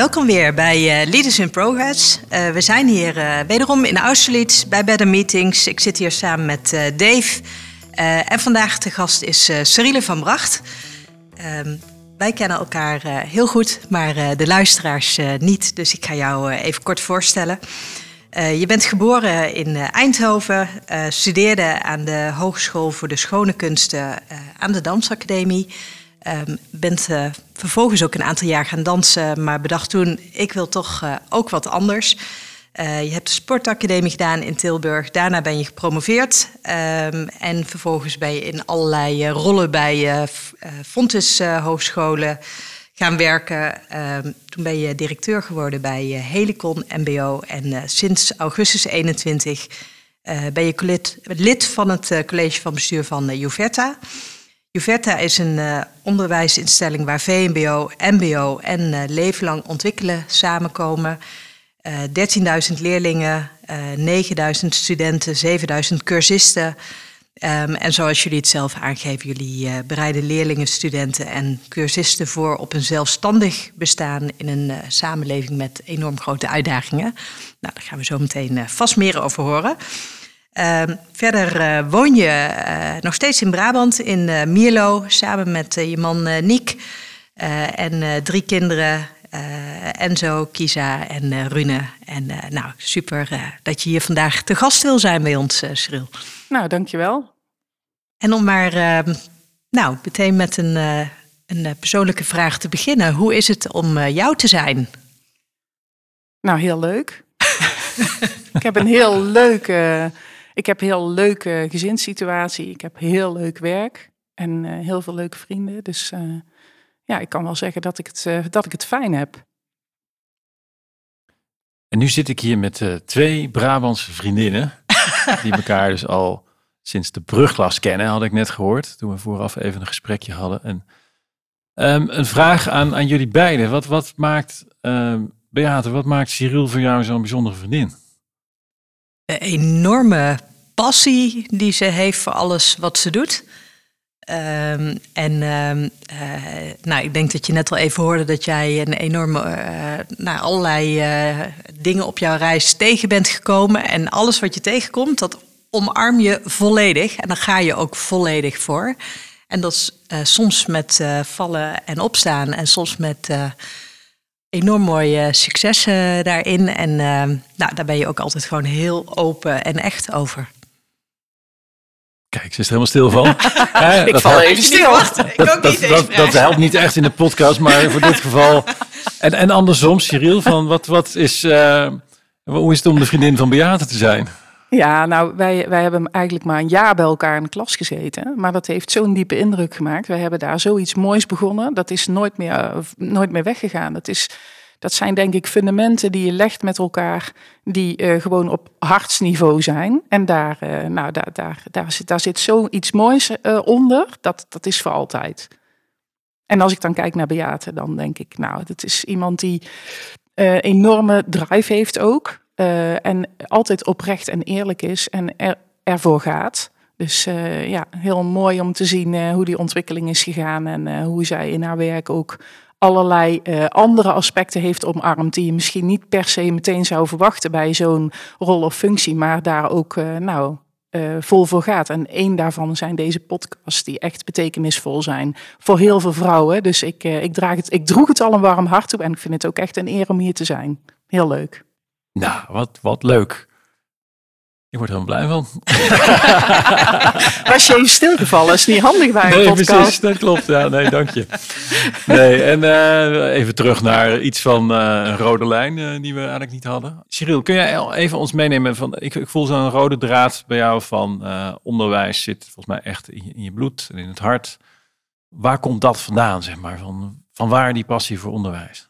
Welkom weer bij eh, Leaders in Progress. Eh, we zijn hier eh, wederom in Austerlitz bij Better Meetings. Ik zit hier samen met Dave. En vandaag te gast is Cyrille van Bracht. Ehm, wij kennen elkaar heel goed, maar de luisteraars niet. Dus ik ga jou even kort voorstellen. Je bent geboren in Eindhoven, studeerde aan de Hogeschool voor de Schone Kunsten aan de Dansacademie. Ehm, bent eh, vervolgens ook een aantal jaar gaan dansen, maar bedacht toen, ik wil toch eh, ook wat anders. Eh, je hebt de sportacademie gedaan in Tilburg. Daarna ben je gepromoveerd. Ehm, en vervolgens ben je in allerlei rollen bij F- Fontes hogescholen gaan werken. Ehm, toen ben je directeur geworden bij Helicon MBO. En sinds augustus 21 eh, ben je lid, van het college van bestuur van eh, Juverta is een eh, onderwijsinstelling waar VMBO, MBO en eh, leven lang ontwikkelen samenkomen. Eh 13.000 leerlingen, eh 9.000 studenten, 7.000 cursisten. Ehm, en zoals jullie het zelf aangeven, jullie eh, bereiden leerlingen, studenten en cursisten voor op een zelfstandig bestaan in een eh, samenleving met enorm grote uitdagingen. Nou, daar gaan we zo meteen eh, vast meer over horen. Ehm, verder eh, woon je eh, nog steeds in Brabant, in eh, Mierlo, samen met je man Niek en drie kinderen, Enzo, Kisa en Rune. En nou, super dat je hier vandaag te gast wil zijn bij ons, Cyril. Nou, dankjewel. En om maar ehm, nou, meteen met een, een persoonlijke vraag te beginnen. Hoe is het om jou te zijn? Nou, heel leuk. ik heb een heel leuke, ik heb een heel leuke gezinssituatie. Ik heb heel leuk werk en eh, heel veel leuke vrienden. Dus eh, ja, ik kan wel zeggen dat ik het, eh, dat ik het fijn heb. En nu zit ik hier met eh, twee Brabantse vriendinnen. die elkaar dus al sinds de brugklas kennen, had ik net gehoord. Toen we vooraf even een gesprekje hadden. En, ehm, een vraag aan, aan jullie beiden. Wat, wat maakt, ehm Beate, wat maakt Cyril voor jou zo'n bijzondere vriendin? Een enorme passie die ze heeft voor alles wat ze doet. Ehm, en ehm, eh, nou, ik denk dat je net al even hoorde dat jij een enorme, eh, nou, allerlei eh, dingen op jouw reis tegen bent gekomen. En alles wat je tegenkomt, dat omarm je volledig. En dan ga je ook volledig voor. En dat is soms met vallen en opstaan en soms met enorm mooie successen daarin. En ehm, nou, daar ben je ook altijd gewoon heel open en echt over. Kijk, ze is er helemaal stil van. Ja, Ik dat val helpt- even stil. Ik dat, dat, dat, dat helpt niet echt in de podcast, maar voor dit geval. En, en andersom, Cyril, van wat, wat is, eh, hoe is het om de vriendin van Beate te zijn? Ja, nou, wij, wij hebben eigenlijk maar een jaar bij elkaar in de klas gezeten. Maar dat heeft zo'n diepe indruk gemaakt. Wij hebben daar zoiets moois begonnen. Dat is nooit meer, nooit meer weggegaan. Dat, is, dat zijn denk ik fundamenten die je legt met elkaar. Die eh, gewoon op hartsniveau zijn. En daar, eh, nou, daar, daar, daar, zit, daar zit zoiets moois eh, onder. Dat, dat is voor altijd. En als ik dan kijk naar Beate, dan denk ik, nou, dat is iemand die enorme drive heeft ook. En altijd oprecht en eerlijk is en er, ervoor gaat. Dus ja, heel mooi om te zien hoe die ontwikkeling is gegaan en hoe zij in haar werk ook allerlei eh, andere aspecten heeft omarmd die je misschien niet per se meteen zou verwachten bij zo'n rol of functie, maar daar ook eh, nou eh, vol voor gaat. En één daarvan zijn deze podcasts die echt betekenisvol zijn voor heel veel vrouwen. Dus ik, ik, draag het, ik droeg het al een warm hart toe en ik vind het ook echt een eer om hier te zijn. Heel leuk. Nou, wat, wat leuk. Ik word er helemaal blij van. Was je even stilgevallen? is niet handig bij een Nee, podcast. precies. Dat klopt. Ja, nee, dank je. Nee, en eh, even terug naar iets van eh, een rode lijn eh, die we eigenlijk niet hadden. Cyril, kun jij even ons meenemen van... Ik, ik voel zo'n rode draad bij jou van eh, onderwijs zit volgens mij echt in je, in je bloed en in het hart. Waar komt dat vandaan, zeg maar? Van, van waar die passie voor onderwijs?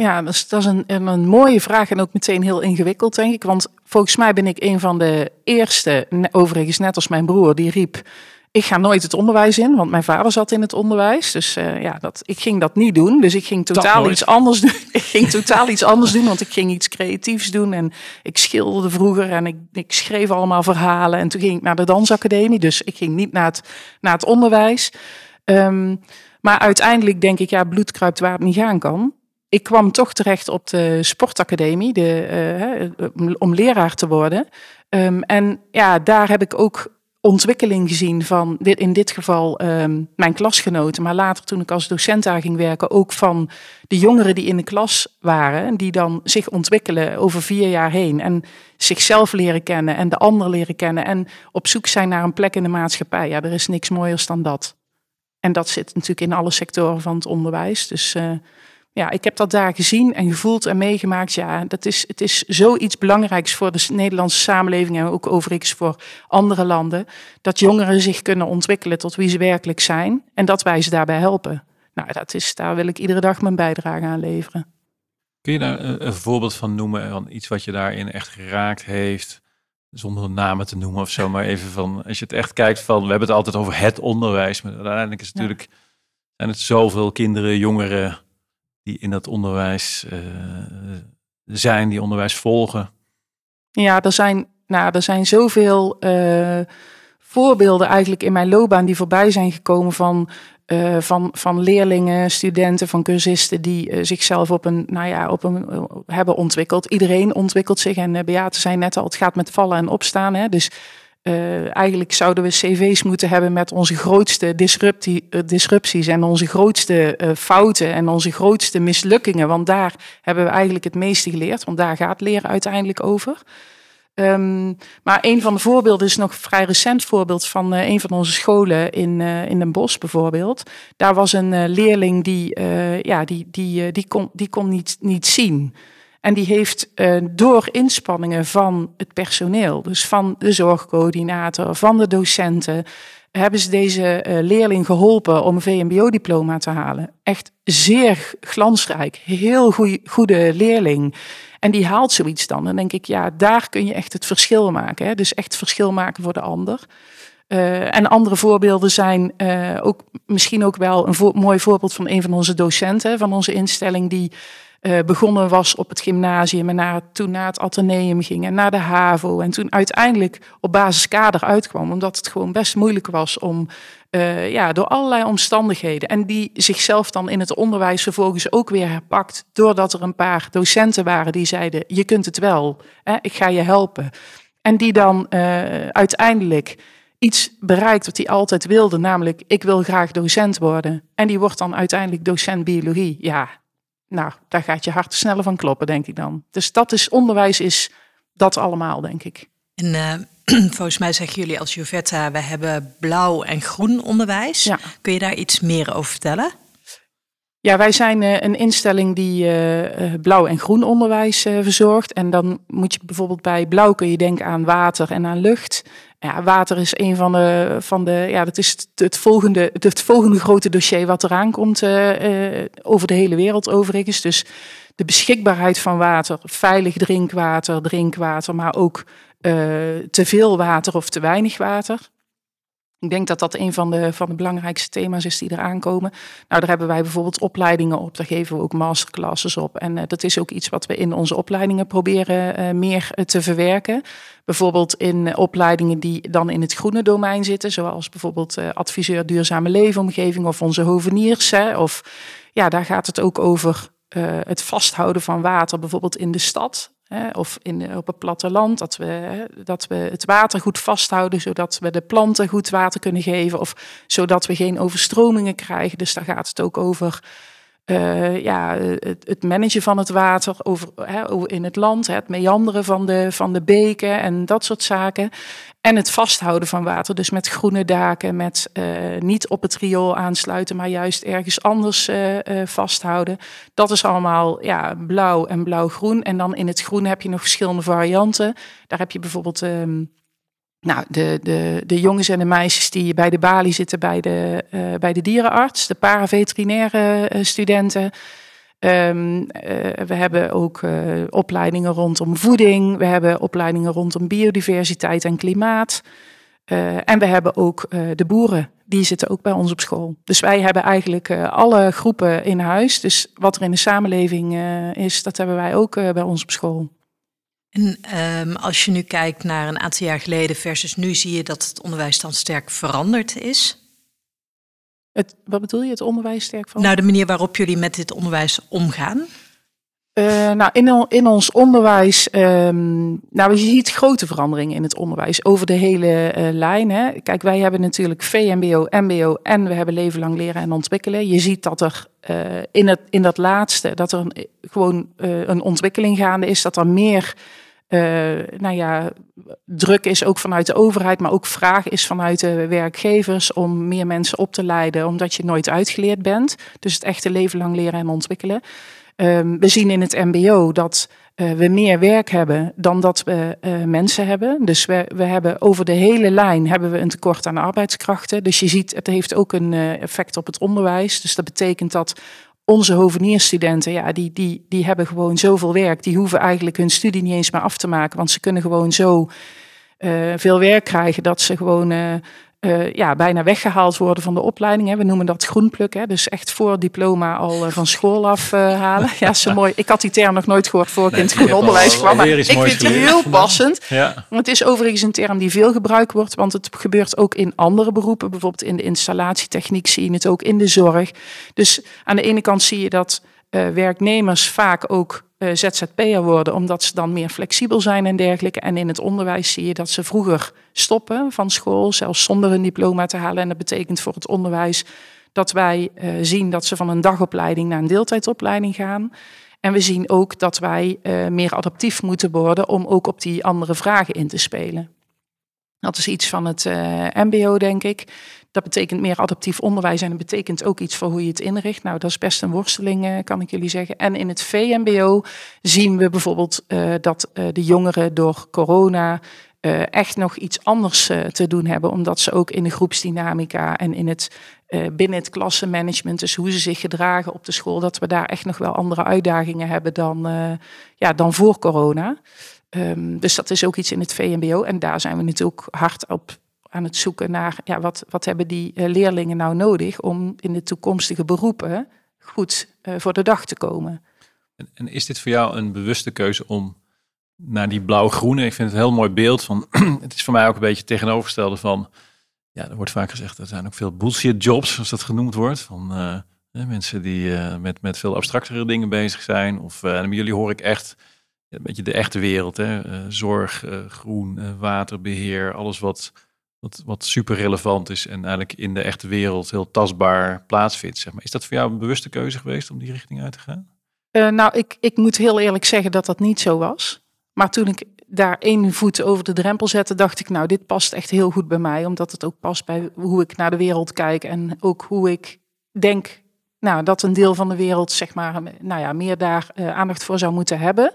Ja, dat is, dat is een, een, mooie vraag en ook meteen heel ingewikkeld, denk ik. Want volgens mij ben ik een van de eerste, overigens net als mijn broer, die riep... Ik ga nooit het onderwijs in, want mijn vader zat in het onderwijs. Dus eh, ja, dat, ik ging dat niet doen. Dus ik ging totaal iets anders doen. Ik ging totaal iets anders doen, want ik ging iets creatiefs doen. En ik schilderde vroeger en ik, ik schreef allemaal verhalen. En toen ging ik naar de dansacademie. Dus ik ging niet naar het, naar het onderwijs. Ehm, maar uiteindelijk denk ik, ja, bloed kruipt waar het niet gaan kan ik kwam toch terecht op de sportacademie de, eh, om- leraar te worden. Ehm, en ja, daar heb ik ook ontwikkeling gezien van, in dit geval ehm, mijn klasgenoten, maar later toen ik als docent daar ging werken, ook van de jongeren die in de klas waren, en die dan zich ontwikkelen over vier jaar heen en zichzelf leren kennen en de ander leren kennen en op zoek zijn naar een plek in de maatschappij. Ja, er is niks mooiers dan dat. En dat zit natuurlijk in alle sectoren van het onderwijs. Dus eh, ja, ik heb dat daar gezien en gevoeld en meegemaakt. Ja, dat is, het is zoiets belangrijks voor de Nederlandse samenleving en ook overigens voor andere landen. Dat jongeren zich kunnen ontwikkelen tot wie ze werkelijk zijn en dat wij ze daarbij helpen. Nou, dat is, daar wil ik iedere dag mijn bijdrage aan leveren. Kun je daar een, een voorbeeld van noemen van iets wat je daarin echt geraakt heeft? Zonder namen te noemen of zo, maar even van, als je het echt kijkt van, we hebben het altijd over het onderwijs, maar uiteindelijk is het Ja. natuurlijk, zijn het zoveel kinderen, jongeren die in dat onderwijs eh, zijn, die onderwijs volgen. Ja, er zijn, nou, er zijn zoveel eh, voorbeelden eigenlijk in mijn loopbaan die voorbij zijn gekomen van, eh, van, van leerlingen, studenten, van cursisten die zichzelf op een, nou ja, op een hebben ontwikkeld. Iedereen ontwikkelt zich en Beate zei net al, het gaat met vallen en opstaan. Hè? Dus uh, eigenlijk zouden we cv's moeten hebben met onze grootste disruptie, uh, disrupties en onze grootste uh, fouten en onze grootste mislukkingen. Want daar hebben we eigenlijk het meeste geleerd, want daar gaat leren uiteindelijk over. Um, maar een van de voorbeelden is nog een vrij recent voorbeeld van een van onze scholen in, uh, in Den Bosch bijvoorbeeld. Daar was een leerling die, ja, die, die, die kon, die kon niet, niet zien. En die heeft door inspanningen van het personeel, dus van de zorgcoördinator, van de docenten, hebben ze deze leerling geholpen om een VMBO-diploma te halen. Echt zeer glansrijk, heel goede leerling. En die haalt zoiets dan. Dan denk ik, ja, daar kun je echt het verschil maken. Hè? Dus echt verschil maken voor de ander. Uh, en andere voorbeelden zijn ook misschien ook wel een mooi voorbeeld van een van onze docenten van onze instelling die uh, begonnen was op het gymnasium en toen naar het ateneum ging en naar de HAVO en toen uiteindelijk op basiskader uitkwam omdat het gewoon best moeilijk was om uh, ja, door allerlei omstandigheden en die zichzelf dan in het onderwijs vervolgens ook weer herpakt doordat er een paar docenten waren die zeiden je kunt het wel, hè, ik ga je helpen en die dan uh, uiteindelijk iets bereikt wat hij altijd wilde, namelijk ik wil graag docent worden. En die wordt dan uiteindelijk docent biologie. Ja, nou, daar gaat je hart sneller van kloppen, denk ik dan. Dus dat is, onderwijs is dat allemaal, denk ik. En uh, volgens mij zeggen jullie als Juvetta, we hebben blauw en groen onderwijs. Ja. Kun je daar iets meer over vertellen? Ja, wij zijn uh, een instelling die uh, blauw en groen onderwijs verzorgt. En dan moet je bijvoorbeeld bij blauw kun je denken aan water en aan lucht. Ja, water is een van de, van de ja, dat is het volgende, het volgende grote dossier wat eraan komt over de hele wereld overigens. Dus de beschikbaarheid van water, veilig drinkwater, drinkwater, maar ook te veel water of te weinig water. Ik denk dat dat een van de, van de belangrijkste thema's is die eraan komen. Nou, daar hebben wij bijvoorbeeld opleidingen op. Daar geven we ook masterclasses op. En uh, dat is ook iets wat we in onze opleidingen proberen uh, meer uh, te verwerken. Bijvoorbeeld in opleidingen die dan in het groene domein zitten. Zoals bijvoorbeeld adviseur duurzame leefomgeving of onze hoveniers. Of ja, daar gaat het ook over het vasthouden van water. Bijvoorbeeld in de stad. Of in, op het platteland, dat we, dat we het water goed vasthouden, zodat we de planten goed water kunnen geven. Of zodat we geen overstromingen krijgen. Dus daar gaat het ook over uh, ja, het, het, managen van het water over, hè, in het land, het meanderen van de, van de beken en dat soort zaken. En het vasthouden van water, dus met groene daken, met uh, niet op het riool aansluiten, maar juist ergens anders vasthouden. Dat is allemaal ja, blauw en blauw-groen. En dan in het groen heb je nog verschillende varianten. Daar heb je bijvoorbeeld um, nou, de, de, de jongens en de meisjes die bij de balie zitten bij de, uh, bij de dierenarts, de paraveterinaire uh, studenten. Um, uh, we hebben ook opleidingen rondom voeding, we hebben opleidingen rondom biodiversiteit en klimaat. en we hebben ook de boeren, die zitten ook bij ons op school. Dus wij hebben eigenlijk alle groepen in huis. Dus wat er in de samenleving is, dat hebben wij ook bij ons op school. En um, als je nu kijkt naar een aantal jaar geleden versus nu, zie je dat het onderwijs dan sterk veranderd is? Het, wat bedoel je, het onderwijs sterk veranderd? Nou, de manier waarop jullie met dit onderwijs omgaan. Uh, nou, in, in, ons onderwijs, um, nou, je ziet grote veranderingen in het onderwijs over de hele uh, lijn. Hè. Kijk, wij hebben natuurlijk VMBO, MBO en we hebben leven lang leren en ontwikkelen. Je ziet dat er uh, in, het, in dat laatste, dat er een, gewoon een ontwikkeling gaande is, dat er meer nou ja, druk is ook vanuit de overheid, maar ook vraag is vanuit de werkgevers om meer mensen op te leiden, omdat je nooit uitgeleerd bent. Dus het echte leven lang leren en ontwikkelen. Um, we zien in het MBO dat uh, we meer werk hebben dan dat we uh, mensen hebben. Dus we, we hebben over de hele lijn hebben we een tekort aan arbeidskrachten. Dus je ziet, het heeft ook een effect op het onderwijs. Dus dat betekent dat onze hovenierstudenten, ja, die, die, die hebben gewoon zoveel werk. Die hoeven eigenlijk hun studie niet eens meer af te maken. Want ze kunnen gewoon zo veel werk krijgen dat ze gewoon uh, ja, bijna weggehaald worden van de opleiding. Hè. We noemen dat groenplukken. Dus echt voor diploma al uh, van school afhalen. Uh, ja, zo mooi. Ik had die term nog nooit gehoord voor ik nee, in het groen onderwijs kwam. Maar ik vind het heel passend. Ja. Het is overigens een term die veel gebruikt wordt. Want het gebeurt ook in andere beroepen. Bijvoorbeeld in de installatietechniek zie je het ook in de zorg. Dus aan de ene kant zie je dat uh, werknemers vaak ook uh, ZZP'er worden, omdat ze dan meer flexibel zijn en dergelijke. En in het onderwijs zie je dat ze vroeger stoppen van school, zelfs zonder een diploma te halen. En dat betekent voor het onderwijs dat wij uh, zien dat ze van een dagopleiding naar een deeltijdopleiding gaan. En we zien ook dat wij meer adaptief moeten worden om ook op die andere vragen in te spelen. Dat is iets van het MBO, denk ik. Dat betekent meer adaptief onderwijs en dat betekent ook iets voor hoe je het inricht. Nou, dat is best een worsteling, eh, kan ik jullie zeggen. En in het VMBO zien we bijvoorbeeld uh, dat uh, de jongeren door corona echt nog iets anders te doen hebben. Omdat ze ook in de groepsdynamica en in het, binnen het klassenmanagement, dus hoe ze zich gedragen op de school, dat we daar echt nog wel andere uitdagingen hebben dan, ja, dan voor corona. Um, dus dat is ook iets in het VMBO. En daar zijn we natuurlijk hard op aan het zoeken naar ja, wat, wat hebben die uh, leerlingen nou nodig om in de toekomstige beroepen goed uh, voor de dag te komen. En, is dit voor jou een bewuste keuze om naar die blauw-groene, ik vind het een heel mooi beeld van, het is voor mij ook een beetje tegenovergestelde van, ja, er wordt vaak gezegd, er zijn ook veel bullshit jobs, zoals dat genoemd wordt, van uh, mensen die met, met veel abstractere dingen bezig zijn. Of en jullie hoor ik echt een beetje de echte wereld, hè? zorg, groen, waterbeheer, alles wat wat, wat super relevant is en eigenlijk in de echte wereld heel tastbaar plaatsvindt. Zeg maar. Is dat voor jou een bewuste keuze geweest om die richting uit te gaan? Uh, nou, ik, ik moet heel eerlijk zeggen dat dat niet zo was. Maar toen ik daar één voet over de drempel zette, dacht ik, nou, dit past echt heel goed bij mij. Omdat het ook past bij hoe ik naar de wereld kijk en ook hoe ik denk nou, dat een deel van de wereld, zeg maar, nou ja, meer daar uh, aandacht voor zou moeten hebben.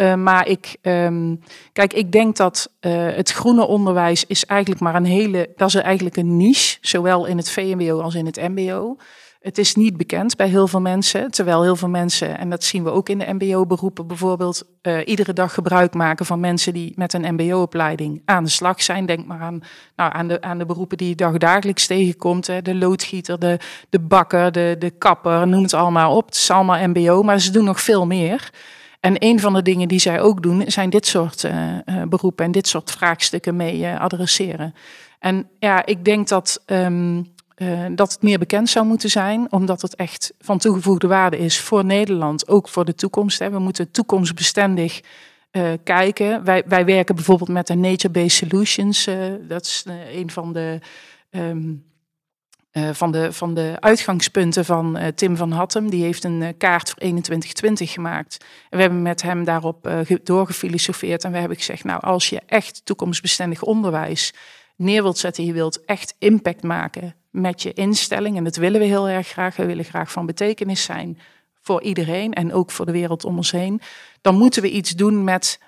Uh, maar ik, um, kijk, ik denk dat uh, het groene onderwijs is eigenlijk maar een hele, dat is eigenlijk een niche, zowel in het VMBO als in het MBO. Het is niet bekend bij heel veel mensen, terwijl heel veel mensen, en dat zien we ook in de MBO-beroepen bijvoorbeeld, uh, iedere dag gebruik maken van mensen die met een MBO-opleiding aan de slag zijn. Denk maar aan, nou, aan, de, aan de beroepen die je dagdagelijks tegenkomt: hè. de loodgieter, de, de bakker, de, de kapper, noem het allemaal op. Het is allemaal MBO, maar ze doen nog veel meer. En een van de dingen die zij ook doen, zijn dit soort uh, uh, beroepen en dit soort vraagstukken mee uh, adresseren. En ja, ik denk dat, um, dat het meer bekend zou moeten zijn, omdat het echt van toegevoegde waarde is voor Nederland, ook voor de toekomst. Hè. We moeten toekomstbestendig kijken. Wij, wij werken bijvoorbeeld met de Nature-Based Solutions. dat is een van de. Um, van, de, van de uitgangspunten van Tim van Hattem. Die heeft een kaart voor 2120 gemaakt. En we hebben met hem daarop doorgefilosofeerd. En we hebben gezegd, nou als je echt toekomstbestendig onderwijs neer wilt zetten, je wilt echt impact maken met je instelling. En dat willen we heel erg graag. We willen graag van betekenis zijn voor iedereen en ook voor de wereld om ons heen. Dan moeten we iets doen met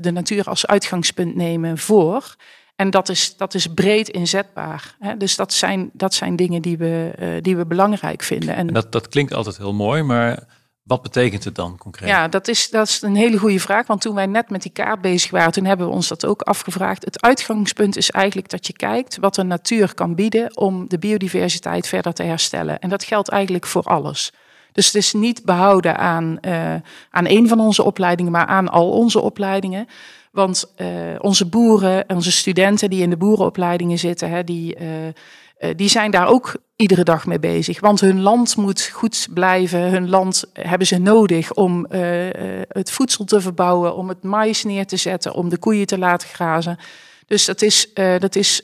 de natuur als uitgangspunt nemen voor. En dat is, dat is breed inzetbaar. Hè? Dus dat zijn, dat zijn dingen die we, uh, die we belangrijk vinden. En, dat, dat klinkt altijd heel mooi, maar wat betekent het dan concreet? Ja, dat is, dat is een hele goede vraag. Want toen wij net met die kaart bezig waren, toen hebben we ons dat ook afgevraagd. Het uitgangspunt is eigenlijk dat je kijkt wat de natuur kan bieden om de biodiversiteit verder te herstellen. En dat geldt eigenlijk voor alles. Dus het is niet behouden aan, uh, aan één van onze opleidingen, maar aan al onze opleidingen. Want uh, onze boeren, onze studenten die in de boerenopleidingen zitten, hè, die, uh, die zijn daar ook iedere dag mee bezig. Want hun land moet goed blijven. Hun land hebben ze nodig om het voedsel te verbouwen, om het mais neer te zetten, om de koeien te laten grazen. Dus dat is, dat is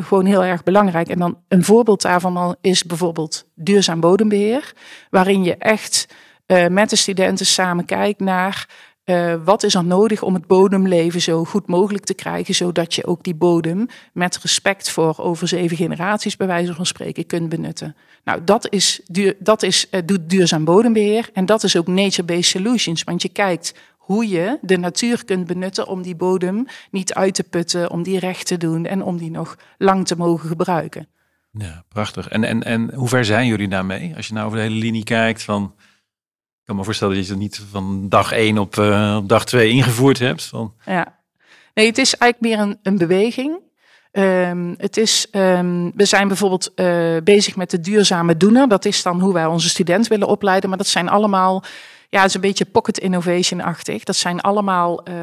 gewoon heel erg belangrijk. En dan een voorbeeld daarvan is bijvoorbeeld duurzaam bodembeheer, waarin je echt met de studenten samen kijkt naar wat is er nodig om het bodemleven zo goed mogelijk te krijgen, zodat je ook die bodem met respect voor over zeven generaties, bij wijze van spreken, kunt benutten. Nou, dat, is dat is, doet duurzaam bodembeheer en dat is ook nature-based solutions, want je kijkt hoe je de natuur kunt benutten om die bodem niet uit te putten, om die recht te doen en om die nog lang te mogen gebruiken. Ja, prachtig. En, en, en hoe ver zijn jullie daarmee? Als je nou over de hele linie kijkt van... Ik kan me voorstellen dat je het niet van dag één op, op dag twee ingevoerd hebt. Van... Ja, nee, het is eigenlijk meer een, een beweging. Um, het is, um, we zijn bijvoorbeeld uh, bezig met de duurzame doener. Dat is dan hoe wij onze student willen opleiden. Maar dat zijn allemaal ja, het is een beetje pocket innovation-achtig. Dat zijn allemaal uh,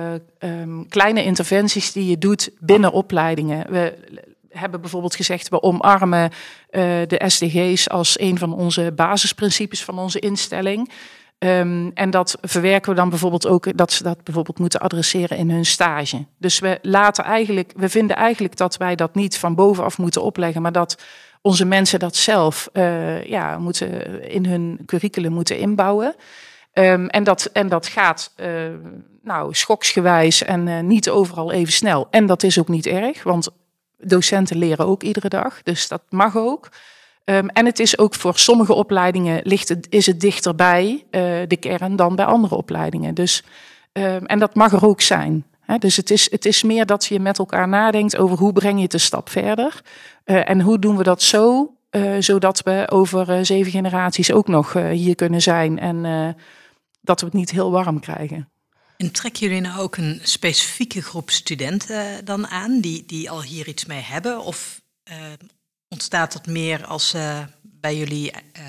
um, kleine interventies die je doet binnen opleidingen. We hebben bijvoorbeeld gezegd, we omarmen de SDG's als een van onze basisprincipes van onze instelling. Um, en dat verwerken we dan bijvoorbeeld ook dat ze dat bijvoorbeeld moeten adresseren in hun stage. Dus we laten eigenlijk, we vinden eigenlijk dat wij dat niet van bovenaf moeten opleggen, maar dat onze mensen dat zelf uh, ja, moeten in hun curriculum moeten inbouwen. Um, en, dat, en dat gaat uh, nou, schoksgewijs en uh, niet overal even snel. En dat is ook niet erg, want docenten leren ook iedere dag, dus dat mag ook. Um, en het is ook voor sommige opleidingen ligt het, is het dichterbij uh, de kern dan bij andere opleidingen. Dus, um, en dat mag er ook zijn. Hè? Dus het is, het is meer dat je met elkaar nadenkt over hoe breng je het een stap verder. en hoe doen we dat zo, zodat we over zeven generaties ook nog hier kunnen zijn en dat we het niet heel warm krijgen. En trekken jullie nou ook een specifieke groep studenten dan aan die, die al hier iets mee hebben? Of ontstaat dat meer als ze bij jullie uh,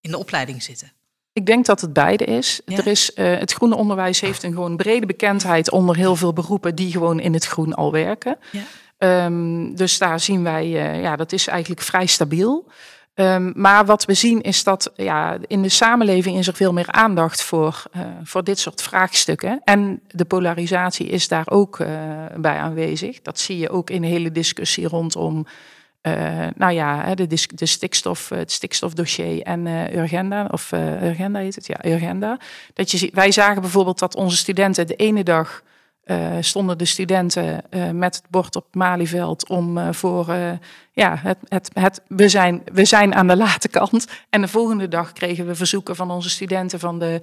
in de opleiding zitten? Ik denk dat het beide is. Ja. Er is uh, het groene onderwijs heeft een gewoon brede bekendheid onder heel veel beroepen die gewoon in het groen al werken. Ja. Um, dus daar zien wij, ja, dat is eigenlijk vrij stabiel. Um, maar wat we zien is dat ja, in de samenleving is er veel meer aandacht voor, uh, voor dit soort vraagstukken. En de polarisatie is daar ook bij aanwezig. Dat zie je ook in de hele discussie rondom uh, nou ja, de, de stikstof, het stikstofdossier en Urgenda, of Urgenda heet het, ja, Urgenda. Dat je, wij zagen bijvoorbeeld dat onze studenten de ene dag uh, stonden de studenten uh, met het bord op Malieveld om uh, voor ja, het, het, het, we, zijn, we zijn aan de late kant. En de volgende dag kregen we verzoeken van onze studenten van de,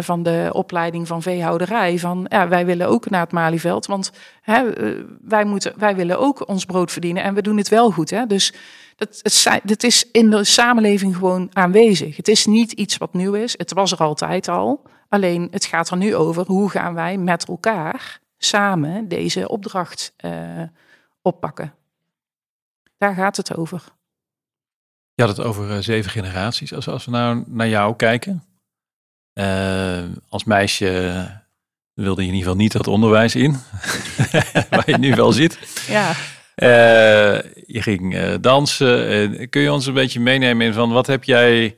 van de opleiding van veehouderij. Van ja, wij willen ook naar het Malieveld, want hè, wij, moeten, wij willen ook ons brood verdienen en we doen het wel goed. Hè? Dus dat, het, het is in de samenleving gewoon aanwezig. Het is niet iets wat nieuw is. Het was er altijd al. Alleen het gaat er nu over hoe gaan wij met elkaar samen deze opdracht uh, oppakken. Daar gaat het over. Je had het over uh, zeven generaties. Als, als we nou naar jou kijken. Uh, als meisje wilde je in ieder geval niet dat onderwijs in. waar je nu wel zit. Ja. je ging dansen. kun je ons een beetje meenemen in van wat heb jij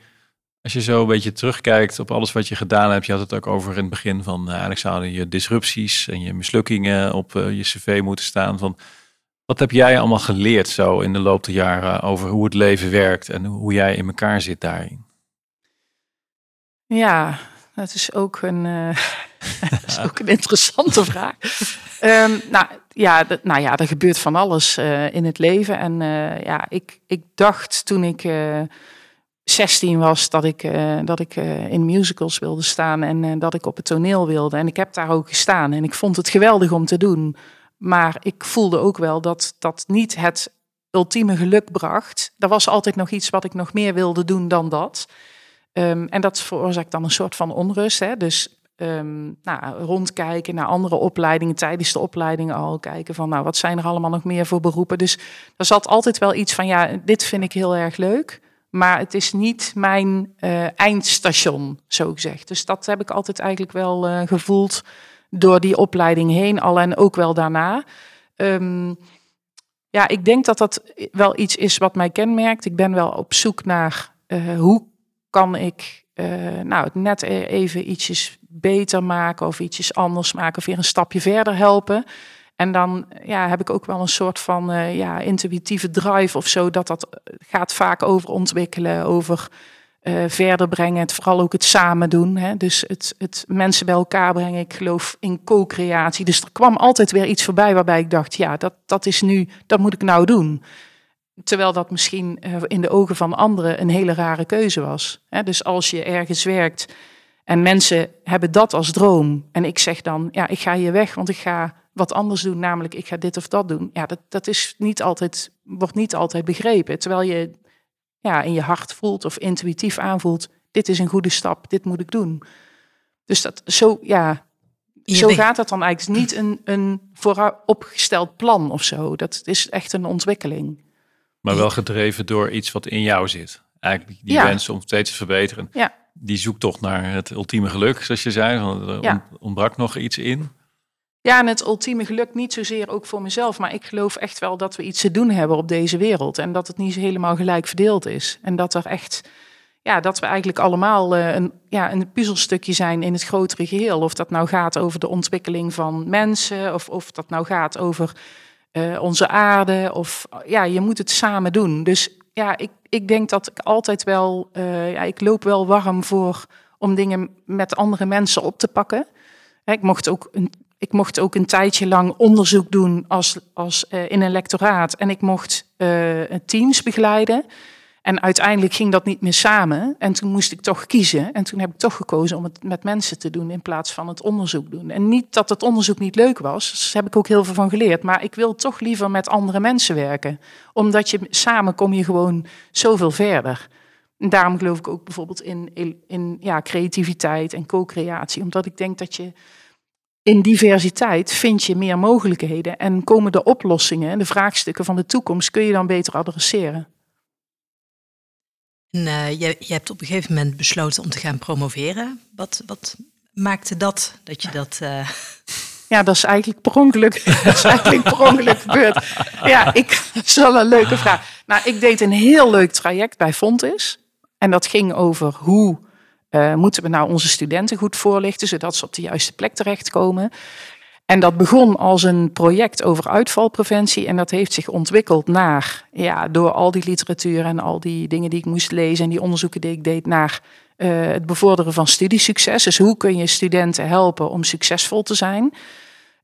als je zo een beetje terugkijkt op alles wat je gedaan hebt, je had het ook over in het begin van uh, eigenlijk zouden je disrupties en je mislukkingen op uh, je cv moeten staan. Van Wat heb jij allemaal geleerd zo in de loop der jaren over hoe het leven werkt en hoe jij in elkaar zit daarin? Ja, dat is ook een, uh, dat is ook een interessante vraag. Um, nou, ja, nou ja, er gebeurt van alles in het leven. En ja, ik, ik dacht toen ik 16 was dat ik, dat ik in musicals wilde staan en dat ik op het toneel wilde. En ik heb daar ook gestaan en ik vond het geweldig om te doen. Maar ik voelde ook wel dat dat niet het ultieme geluk bracht. Er was altijd nog iets wat ik nog meer wilde doen dan dat. Um, en dat veroorzaakt dan een soort van onrust. Hè? Dus um, nou, rondkijken naar andere opleidingen, tijdens de opleidingen al kijken van, nou, wat zijn er allemaal nog meer voor beroepen? Dus er zat altijd wel iets van, ja, dit vind ik heel erg leuk, maar het is niet mijn uh, eindstation, zo gezegd. Dus dat heb ik altijd eigenlijk wel uh, gevoeld door die opleiding heen al en ook wel daarna. Um, ja, ik denk dat dat wel iets is wat mij kenmerkt. Ik ben wel op zoek naar uh, hoe kan ik nou, het net e-, even ietsjes beter maken of ietsjes anders maken of weer een stapje verder helpen. En dan ja, heb ik ook wel een soort van uh, ja, intuïtieve drive of zo. Dat dat gaat vaak over ontwikkelen, over uh, verder brengen. Het, vooral ook het samen doen. Hè? Dus het, het mensen bij elkaar brengen. Ik geloof in co-creatie. Dus er kwam altijd weer iets voorbij waarbij ik dacht, ja, dat, dat is nu, dat moet ik nou doen. Terwijl dat misschien in de ogen van anderen een hele rare keuze was. Hè? Dus als je ergens werkt en mensen hebben dat als droom. En ik zeg dan, ja, ik ga hier weg, want ik ga wat anders doen. Namelijk, ik ga dit of dat doen. Ja, dat, dat is niet altijd, wordt niet altijd begrepen. Terwijl je ja, in je hart voelt of intuïtief aanvoelt, dit is een goede stap, dit moet ik doen. Dus dat zo, ja, zo gaat dat dan eigenlijk. Het is niet een, een vooropgesteld plan of zo. Dat is echt een ontwikkeling. Maar wel gedreven door iets wat in jou zit. Eigenlijk die ja. wens om steeds te verbeteren. Ja. Die zoekt toch naar het ultieme geluk, zoals je zei. Er ja. ontbrak nog iets in. Ja, en het ultieme geluk niet zozeer ook voor mezelf, maar ik geloof echt wel dat we iets te doen hebben op deze wereld en dat het niet helemaal gelijk verdeeld is. En dat er echt, ja, dat we eigenlijk allemaal uh, een, ja, een puzzelstukje zijn in het grotere geheel. Of dat nou gaat over de ontwikkeling van mensen, of of dat nou gaat over uh, onze aarde, of ja, je moet het samen doen. Dus ja, ik, ik denk dat ik altijd wel, ja, ik loop wel warm voor om dingen met andere mensen op te pakken. Ik mocht ook een ik mocht ook een tijdje lang onderzoek doen als, als, uh, in een lectoraat. En ik mocht uh, teams begeleiden. En uiteindelijk ging dat niet meer samen. En toen moest ik toch kiezen. En toen heb ik toch gekozen om het met mensen te doen in plaats van het onderzoek doen. En niet dat het onderzoek niet leuk was. Daar heb ik ook heel veel van geleerd. Maar ik wil toch liever met andere mensen werken. Omdat je samen kom je gewoon zoveel verder. En daarom geloof ik ook bijvoorbeeld in, in ja, creativiteit en co-creatie. Omdat ik denk dat je in diversiteit vind je meer mogelijkheden en komen de oplossingen en de vraagstukken van de toekomst kun je dan beter adresseren. En, uh, je, je, hebt op een gegeven moment besloten om te gaan promoveren. Wat, wat maakte dat dat je dat. Uh... Ja, dat is eigenlijk per ongeluk. dat is eigenlijk per ongeluk gebeurd. Ja, ik, dat is wel een leuke vraag. Nou, ik deed een heel leuk traject bij Fontis. En dat ging over hoe uh, moeten we nou onze studenten goed voorlichten, zodat ze op de juiste plek terechtkomen? En dat begon als een project over uitvalpreventie. En dat heeft zich ontwikkeld naar, ja, door al die literatuur en al die dingen die ik moest lezen en die onderzoeken die ik deed, naar uh, het bevorderen van studiesucces. Dus hoe kun je studenten helpen om succesvol te zijn?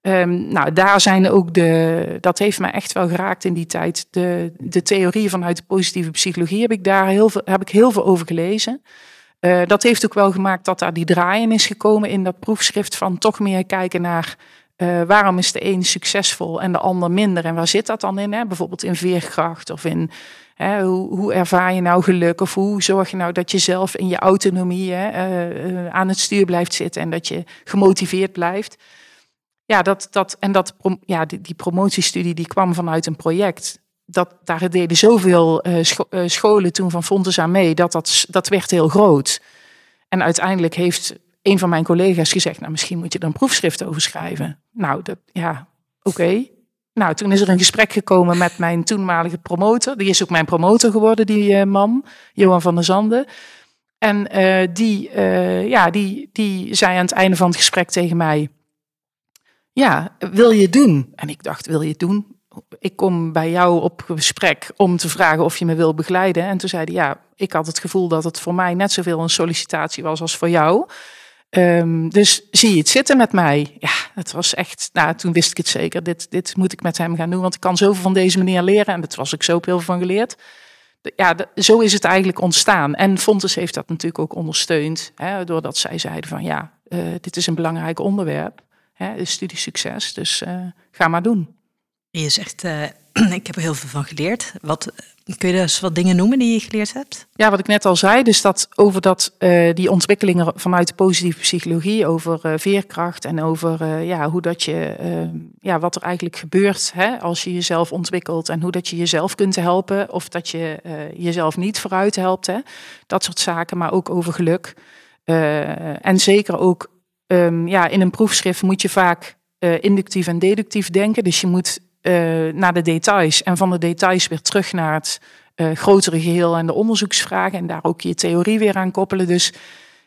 Um, nou, daar zijn ook de, dat heeft mij echt wel geraakt in die tijd. De, de theorieën vanuit de positieve psychologie heb ik daar heel veel, heb ik heel veel over gelezen. Uh, dat heeft ook wel gemaakt dat daar die draaien is gekomen in dat proefschrift van toch meer kijken naar uh, waarom is de een succesvol en de ander minder en waar zit dat dan in? Hè? Bijvoorbeeld in veerkracht of in hè, hoe, hoe, ervaar je nou geluk of hoe zorg je nou dat je zelf in je autonomie hè, uh, aan het stuur blijft zitten en dat je gemotiveerd blijft. Ja, dat, dat, en dat, ja, die, die promotiestudie die kwam vanuit een project dat, daar deden zoveel scho uh, scholen toen van Fontes aan mee, dat, dat dat werd heel groot. En uiteindelijk heeft een van mijn collega's gezegd, nou misschien moet je er een proefschrift over schrijven. Nou, dat, ja, oké. Nou, toen is er een gesprek gekomen met mijn toenmalige promotor. Die is ook mijn promotor geworden, die uh, man, Johan van der Zanden. En die, ja, die, die zei aan het einde van het gesprek tegen mij, ja, wil je doen? En ik dacht, wil je het doen? Ik kom bij jou op gesprek om te vragen of je me wil begeleiden. En toen zeiden ja, ik had het gevoel dat het voor mij net zoveel een sollicitatie was als voor jou. Ehm, dus zie je het zitten met mij? Ja, het was echt, nou, toen wist ik het zeker. Dit, dit moet ik met hem gaan doen, want ik kan zoveel van deze meneer leren. En dat was ik zo veel van geleerd. Ja, zo is het eigenlijk ontstaan. En Fontes heeft dat natuurlijk ook ondersteund, hè, doordat zij zeiden van ja, uh, dit is een belangrijk onderwerp, hè, studiesucces, dus uh, ga maar doen. Je zegt, uh, ik heb er heel veel van geleerd. Wat, kun je dus wat dingen noemen die je geleerd hebt? Ja, wat ik net al zei, dus dat over dat, uh, die ontwikkelingen vanuit de positieve psychologie, over uh, veerkracht en over ja, hoe dat je, ja, wat er eigenlijk gebeurt hè, als je jezelf ontwikkelt en hoe dat je jezelf kunt helpen of dat je jezelf niet vooruit helpt. Hè, dat soort zaken, maar ook over geluk. en zeker ook um, ja, in een proefschrift moet je vaak inductief en deductief denken. Dus je moet uh, naar de details en van de details weer terug naar het uh, grotere geheel en de onderzoeksvragen en daar ook je theorie weer aan koppelen. Dus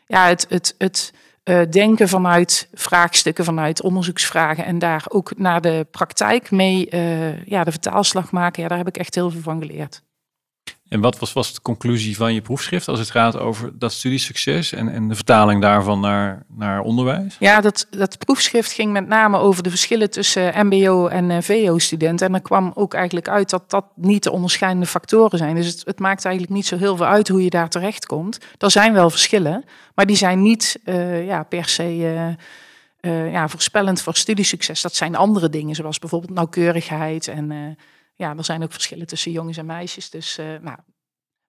ja, het, het, het uh, denken vanuit vraagstukken, vanuit onderzoeksvragen en daar ook naar de praktijk mee ja, de vertaalslag maken, ja, daar heb ik echt heel veel van geleerd. En wat was, was de conclusie van je proefschrift als het gaat over dat studiesucces en, en de vertaling daarvan naar, naar onderwijs? Ja, dat, dat proefschrift ging met name over de verschillen tussen MBO en uh, VO-studenten. En er kwam ook eigenlijk uit dat dat niet de onderscheidende factoren zijn. Dus het, het, maakt eigenlijk niet zo heel veel uit hoe je daar terecht komt. Er zijn wel verschillen, maar die zijn niet uh, ja, per se. Uh, ja, voorspellend voor studiesucces. Dat zijn andere dingen, zoals bijvoorbeeld nauwkeurigheid en ja, er zijn ook verschillen tussen jongens en meisjes. Dus uh, nou,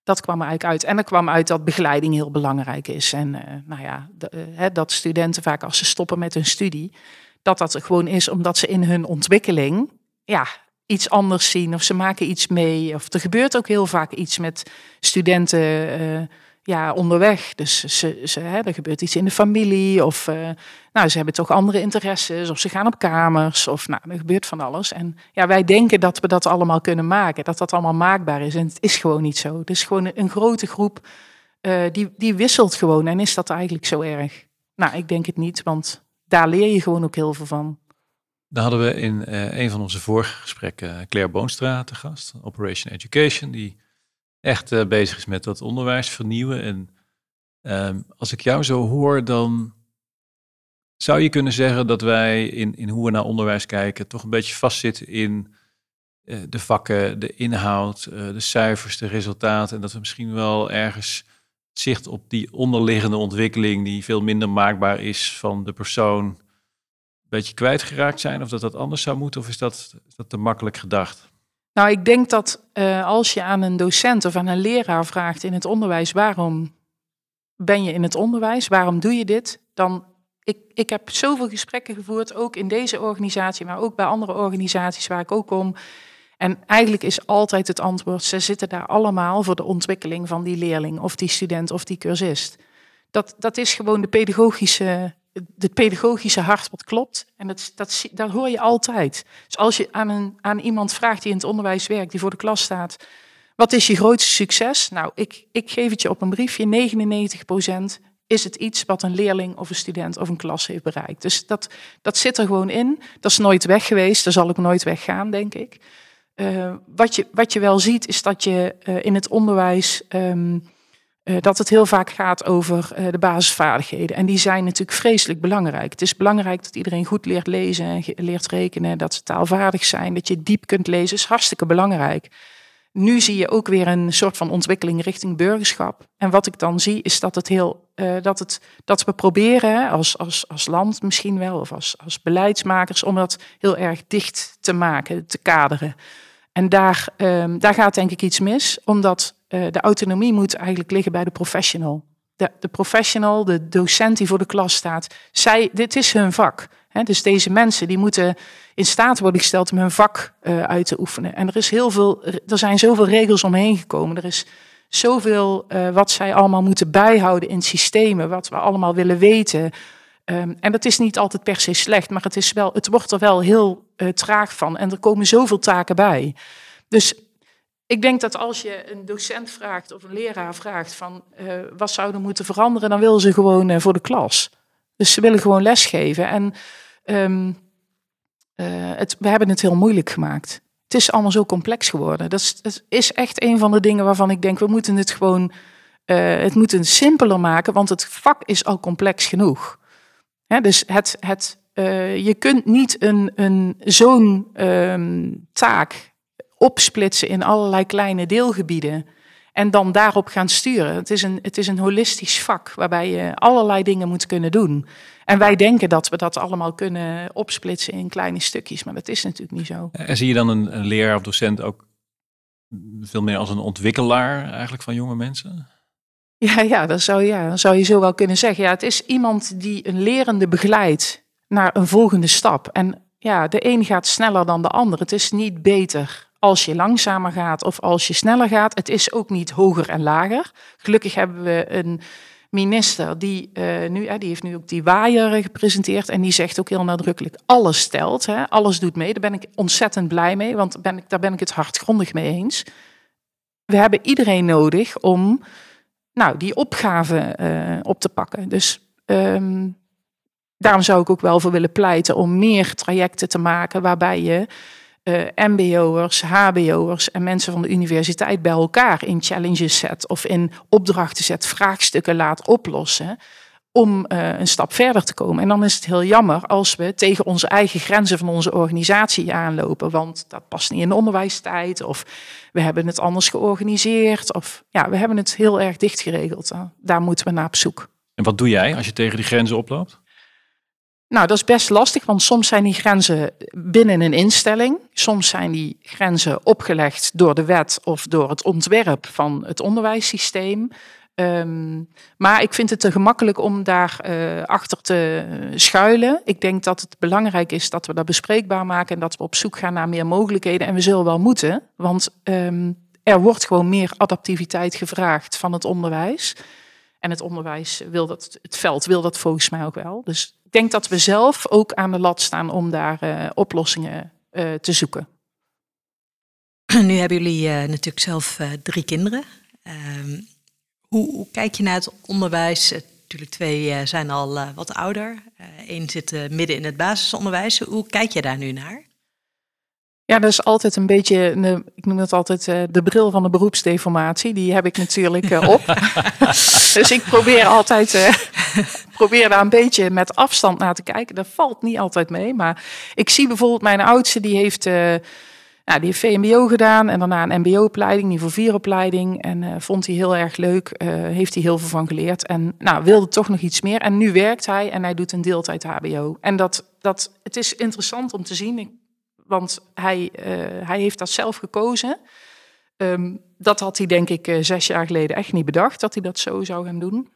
dat kwam er eigenlijk uit. En er kwam uit dat begeleiding heel belangrijk is. En uh, nou ja, uh, dat studenten vaak als ze stoppen met hun studie, dat dat er gewoon is omdat ze in hun ontwikkeling ja, iets anders zien. Of ze maken iets mee. Of er gebeurt ook heel vaak iets met studenten ja, onderweg. Dus ze, ze, hè, er gebeurt iets in de familie of uh, nou, ze hebben toch andere interesses of ze gaan op kamers of nou, er gebeurt van alles. En ja, wij denken dat we dat allemaal kunnen maken, dat dat allemaal maakbaar is en het is gewoon niet zo. Is gewoon een grote groep uh, die, die wisselt gewoon en is dat eigenlijk zo erg? Nou, ik denk het niet, want daar leer je gewoon ook heel veel van. Dan hadden we in uh, een van onze vorige gesprekken Claire Boonstra te gast, Operation Education, die echt uh, bezig is met dat onderwijs vernieuwen. En um, als ik jou zo hoor, dan zou je kunnen zeggen dat wij in, in hoe we naar onderwijs kijken toch een beetje vastzitten in uh, de vakken, de inhoud, uh, de cijfers, de resultaten. En dat we misschien wel ergens zicht op die onderliggende ontwikkeling die veel minder maakbaar is van de persoon een beetje kwijtgeraakt zijn. Of dat dat anders zou moeten, of is dat, is dat te makkelijk gedacht? Nou, ik denk dat uh, als je aan een docent of aan een leraar vraagt in het onderwijs, waarom ben je in het onderwijs, waarom doe je dit, dan ik, ik heb zoveel gesprekken gevoerd, ook in deze organisatie, maar ook bij andere organisaties waar ik ook kom. En eigenlijk is altijd het antwoord, ze zitten daar allemaal voor de ontwikkeling van die leerling of die student of die cursist. Dat, dat is gewoon de pedagogische het pedagogische hart wat klopt. En dat, dat, dat hoor je altijd. Dus als je aan, een, aan iemand vraagt die in het onderwijs werkt, die voor de klas staat, wat is je grootste succes? Nou, ik, ik geef het je op een briefje, 99% is het iets wat een leerling of een student of een klas heeft bereikt. Dus dat, dat zit er gewoon in. Dat is nooit weg geweest, dat zal ook nooit weggaan, denk ik. Uh, wat, je, wat je wel ziet, is dat je uh, in het onderwijs uh, dat het heel vaak gaat over uh, de basisvaardigheden. En die zijn natuurlijk vreselijk belangrijk. Het is belangrijk dat iedereen goed leert lezen en leert rekenen, dat ze taalvaardig zijn, dat je diep kunt lezen, is hartstikke belangrijk. Nu zie je ook weer een soort van ontwikkeling richting burgerschap. En wat ik dan zie is dat, het heel, uh, dat, het, dat we proberen, als, als, als land misschien wel, of als, als beleidsmakers, om dat heel erg dicht te maken, te kaderen. En daar, um, daar gaat denk ik iets mis, omdat uh, de autonomie moet eigenlijk liggen bij de professional. De, de, professional, de docent die voor de klas staat, zij, dit is hun vak. Hè? Dus deze mensen die moeten in staat worden gesteld om hun vak uh, uit te oefenen. En er, is heel veel, er zijn zoveel regels omheen gekomen. Er is zoveel uh, wat zij allemaal moeten bijhouden in systemen, wat we allemaal willen weten. Um, en dat is niet altijd per se slecht, maar het, is wel, het wordt er wel heel traag van. En er komen zoveel taken bij. Dus ik denk dat als je een docent vraagt of een leraar vraagt van uh, wat zou er moeten veranderen, dan willen ze gewoon uh, voor de klas. Dus ze willen gewoon lesgeven. En um, uh, het, we hebben het heel moeilijk gemaakt. Het is allemaal zo complex geworden. Dat is, is echt een van de dingen waarvan ik denk, we moeten het gewoon, het moeten simpeler maken, want het vak is al complex genoeg. Dus het, het, je kunt niet een, een, zo'n um, taak opsplitsen in allerlei kleine deelgebieden en dan daarop gaan sturen. Het is, een, het is een holistisch vak waarbij je allerlei dingen moet kunnen doen. En wij denken dat we dat allemaal kunnen opsplitsen in kleine stukjes, maar dat is natuurlijk niet zo. En zie je dan een, een leraar of docent ook veel meer als een ontwikkelaar eigenlijk van jonge mensen? Ja, ja, dat zou, ja, dat zou je zo wel kunnen zeggen. Ja, het is iemand die een lerende begeleidt naar een volgende stap. En ja, de een gaat sneller dan de ander. Het is niet beter als je langzamer gaat of als je sneller gaat. Het is ook niet hoger en lager. Gelukkig hebben we een minister die uh, nu, uh, die heeft nu ook die waaier gepresenteerd en die zegt ook heel nadrukkelijk alles stelt, hè, alles doet mee. Daar ben ik ontzettend blij mee, want ben ik, daar ben ik het hardgrondig mee eens. We hebben iedereen nodig om nou, die opgave uh, op te pakken. Dus um, daarom zou ik ook wel voor willen pleiten om meer trajecten te maken waarbij je uh, MBO'ers, HBO'ers en mensen van de universiteit bij elkaar in challenges zet of in opdrachten zet, vraagstukken laat oplossen om uh, een stap verder te komen. En dan is het heel jammer als we tegen onze eigen grenzen van onze organisatie aanlopen, want dat past niet in de onderwijstijd of we hebben het anders georganiseerd of ja, we hebben het heel erg dicht geregeld. Daar moeten we naar op zoek. En wat doe jij als je tegen die grenzen oploopt? Nou, dat is best lastig, want soms zijn die grenzen binnen een instelling. Soms zijn die grenzen opgelegd door de wet of door het ontwerp van het onderwijssysteem. Um, maar ik vind het te gemakkelijk om daar uh, achter te schuilen. Ik denk dat het belangrijk is dat we dat bespreekbaar maken en dat we op zoek gaan naar meer mogelijkheden. En we zullen wel moeten, want um, er wordt gewoon meer adaptiviteit gevraagd van het onderwijs. En het onderwijs wil dat, het veld wil dat volgens mij ook wel. Dus ik denk dat we zelf ook aan de lat staan om daar uh, oplossingen uh, te zoeken. Nu hebben jullie uh, natuurlijk zelf drie kinderen. Ehm, hoe, hoe, kijk je naar het onderwijs? natuurlijk, twee zijn al wat ouder. Eén zit midden in het basisonderwijs. Hoe kijk je daar nu naar? Ja, dat is altijd een beetje, ik noem het altijd uh, de bril van de beroepsdeformatie. Die heb ik natuurlijk uh, op. dus ik probeer altijd, uh, probeer daar een beetje met afstand naar te kijken. Dat valt niet altijd mee. Maar ik zie bijvoorbeeld mijn oudste, die heeft, nou, die heeft VMBO gedaan. En daarna een MBO-opleiding, niveau 4 opleiding. En vond hij heel erg leuk. heeft hij heel veel van geleerd. En nou, wilde toch nog iets meer. En nu werkt hij en hij doet een deeltijd HBO. En dat, dat, het is interessant om te zien want hij, uh, hij heeft dat zelf gekozen. Um, dat had hij denk ik uh, zes jaar geleden echt niet bedacht, dat hij dat zo zou gaan doen.